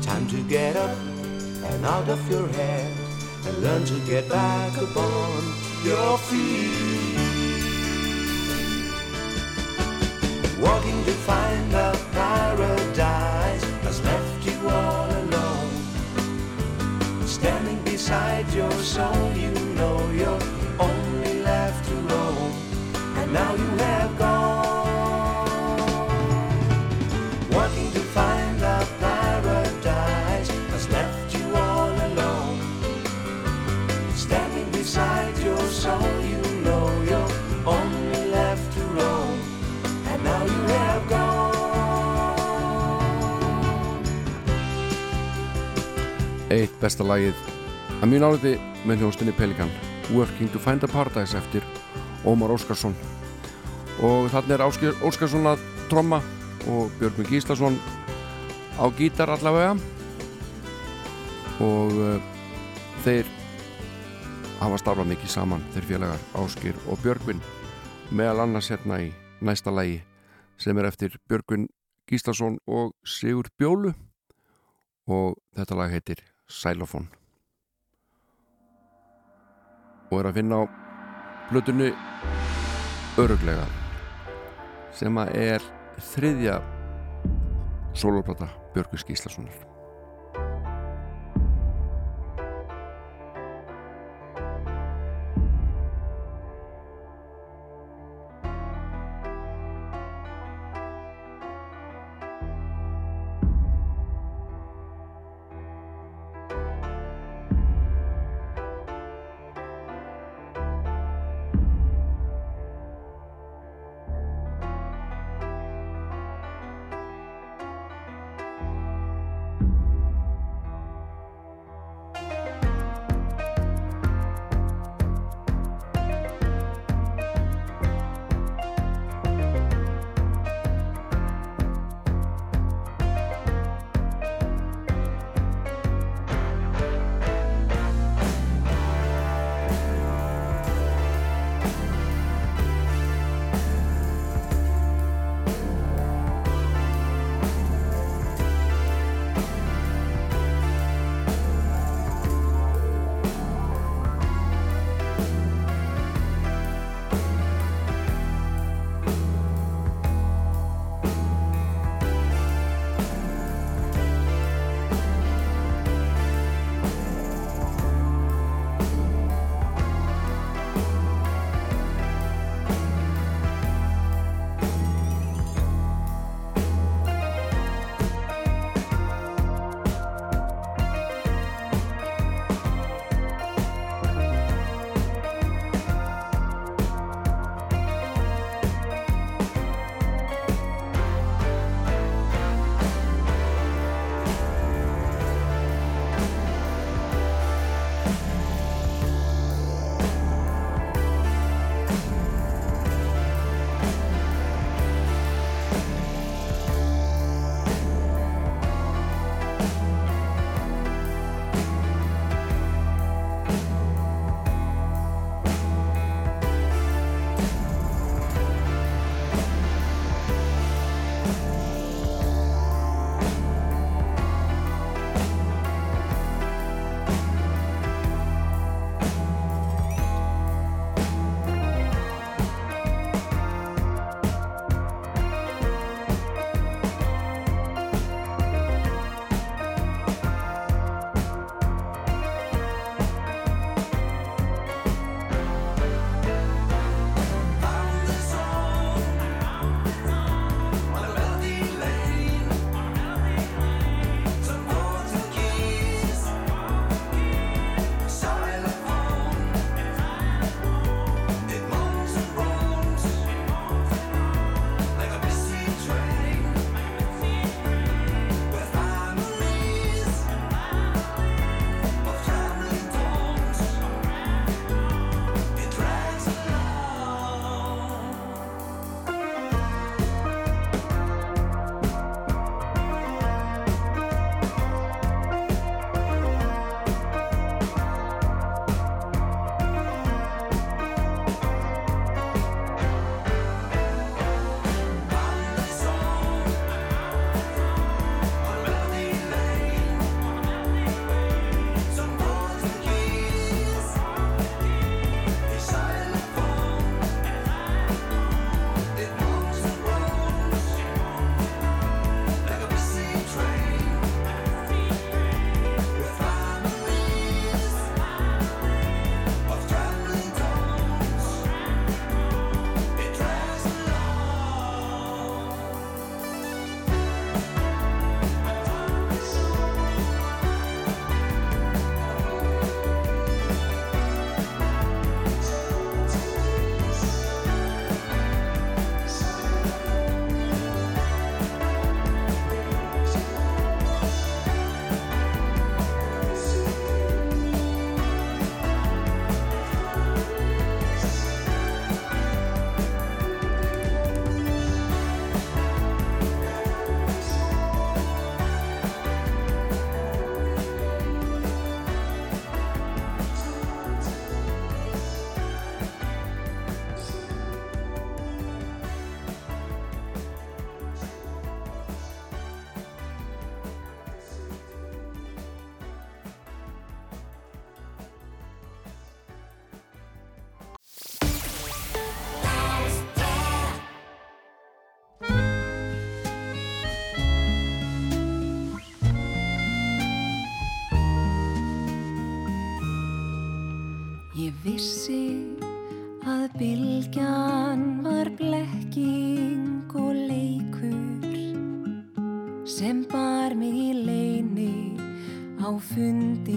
S15: Time to get up and out of your head and learn to get back upon your feet. Walking to find a paradise Standing beside your soul, you know you're only left to roam. And now you have gone. Walking to find a paradise has left you all alone. Standing beside your soul, you know you're only left to roam. And now you have gone.
S1: Eitt besta lagið að mjög náliði með hljónstinni Pelikan. Working to find a Paradise eftir Ómar Óskarsson. Og þannig er Óskarsson að tromma og Björgvin Gíslason á gítar allavega. Og uh, þeir hafa starfað mikið saman þeir félagar Áskir og Björgvin. Meðal annars hérna í næsta lagi sem er eftir Björgvin Gíslason og Sigur Bjólu. Og þetta lag heitir Xylophone og er að finna á plötunni öruglega sem að er þriðja soloplata Björgus Gíslasonar
S5: að bylgjan var blekking og leikur sem bar mig í leini á fundin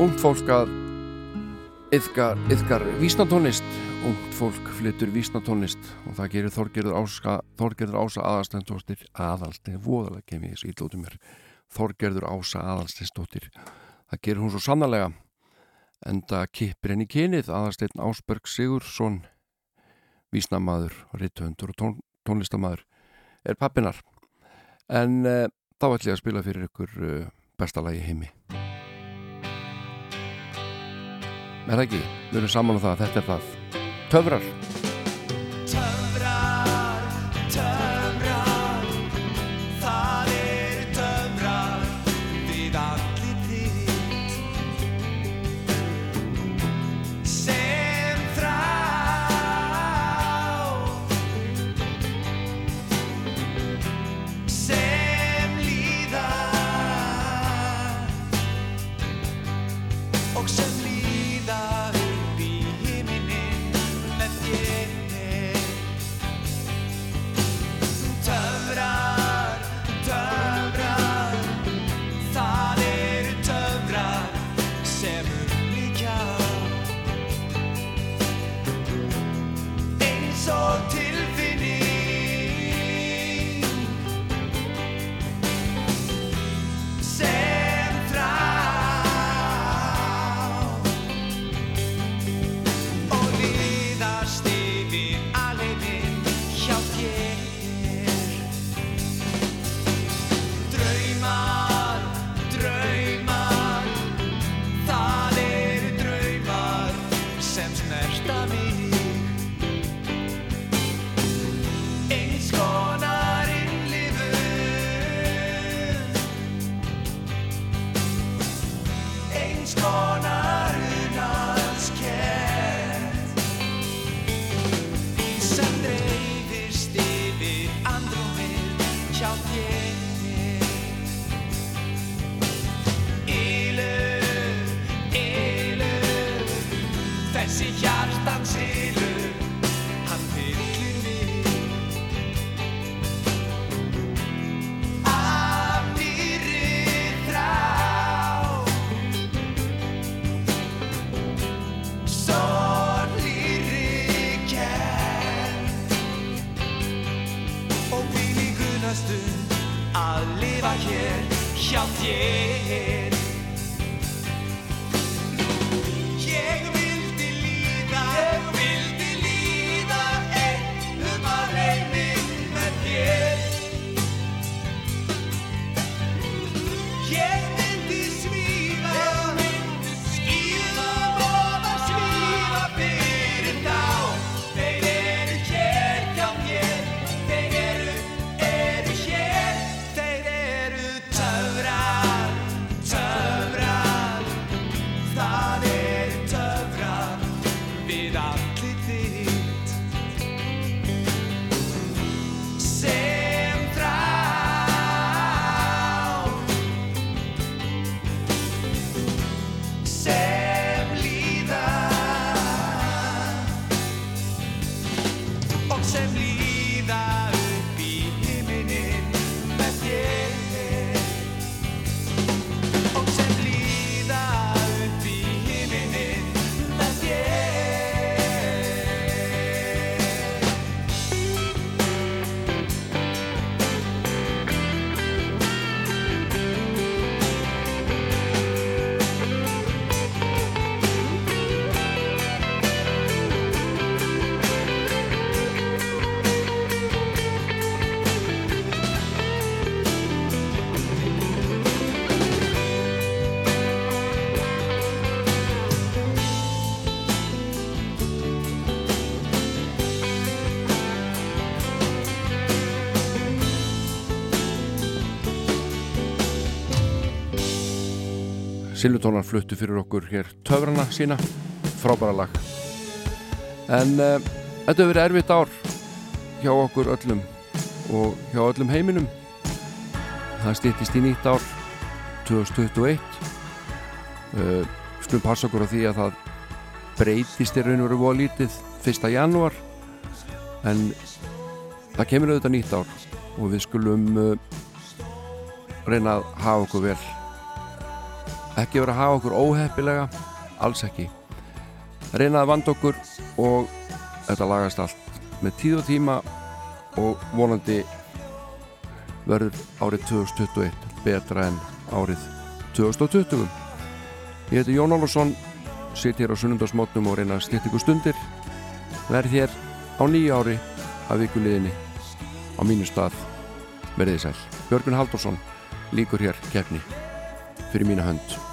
S1: Ungt fólk að yðkar, yðkar vísnatónlist. Ungt fólk flyttur vísnatónlist og það gerir Þorgerður Ása Þorgerður Ása aðalstendóttir aðalstein, voðalega kem ég þessu ítlóti mér. Þorgerður Ása aðalsteinsdóttir. Það gerir hún svo sannarlega enda kippir henni kynið. Aðalstein Ásberg Sigursson vísnamaður, ritthöndur og tón, tónlistamæður er pappinar en uh, þá ætlum ég að spila fyrir ykkur uh, besta lagi heimi Er það ekki? Við erum saman á það. Að þetta er það. Töfrar, Silvutónar fluttu fyrir okkur hér töfrana sína, frábæra lag. En uh, þetta hefur verið erfitt ár hjá okkur öllum og hjá öllum heiminum. Það stýttist í nýtt ár 2021 uh, skulum passa okkur á því að það breytist í raun og veru lítið 1. janúar. En það kemur auðvitað nýtt ár og við skulum uh, reyna að hafa okkur vel ekki vera að hafa okkur óheppilega alls ekki. Reyna að vanda okkur og þetta lagast allt með tíð og tíma og vonandi verður árið 2021 betra en árið 2020 ég heiti Jón Álfarsson sitt hér á sunnundasmótnum og reyna stýtt ykkur stundir. Verð hér á nýju ári af vikuliðinni á mínu stað verðið sæl. Björgun Haldursson líkur hér keppni fyrir mína hönd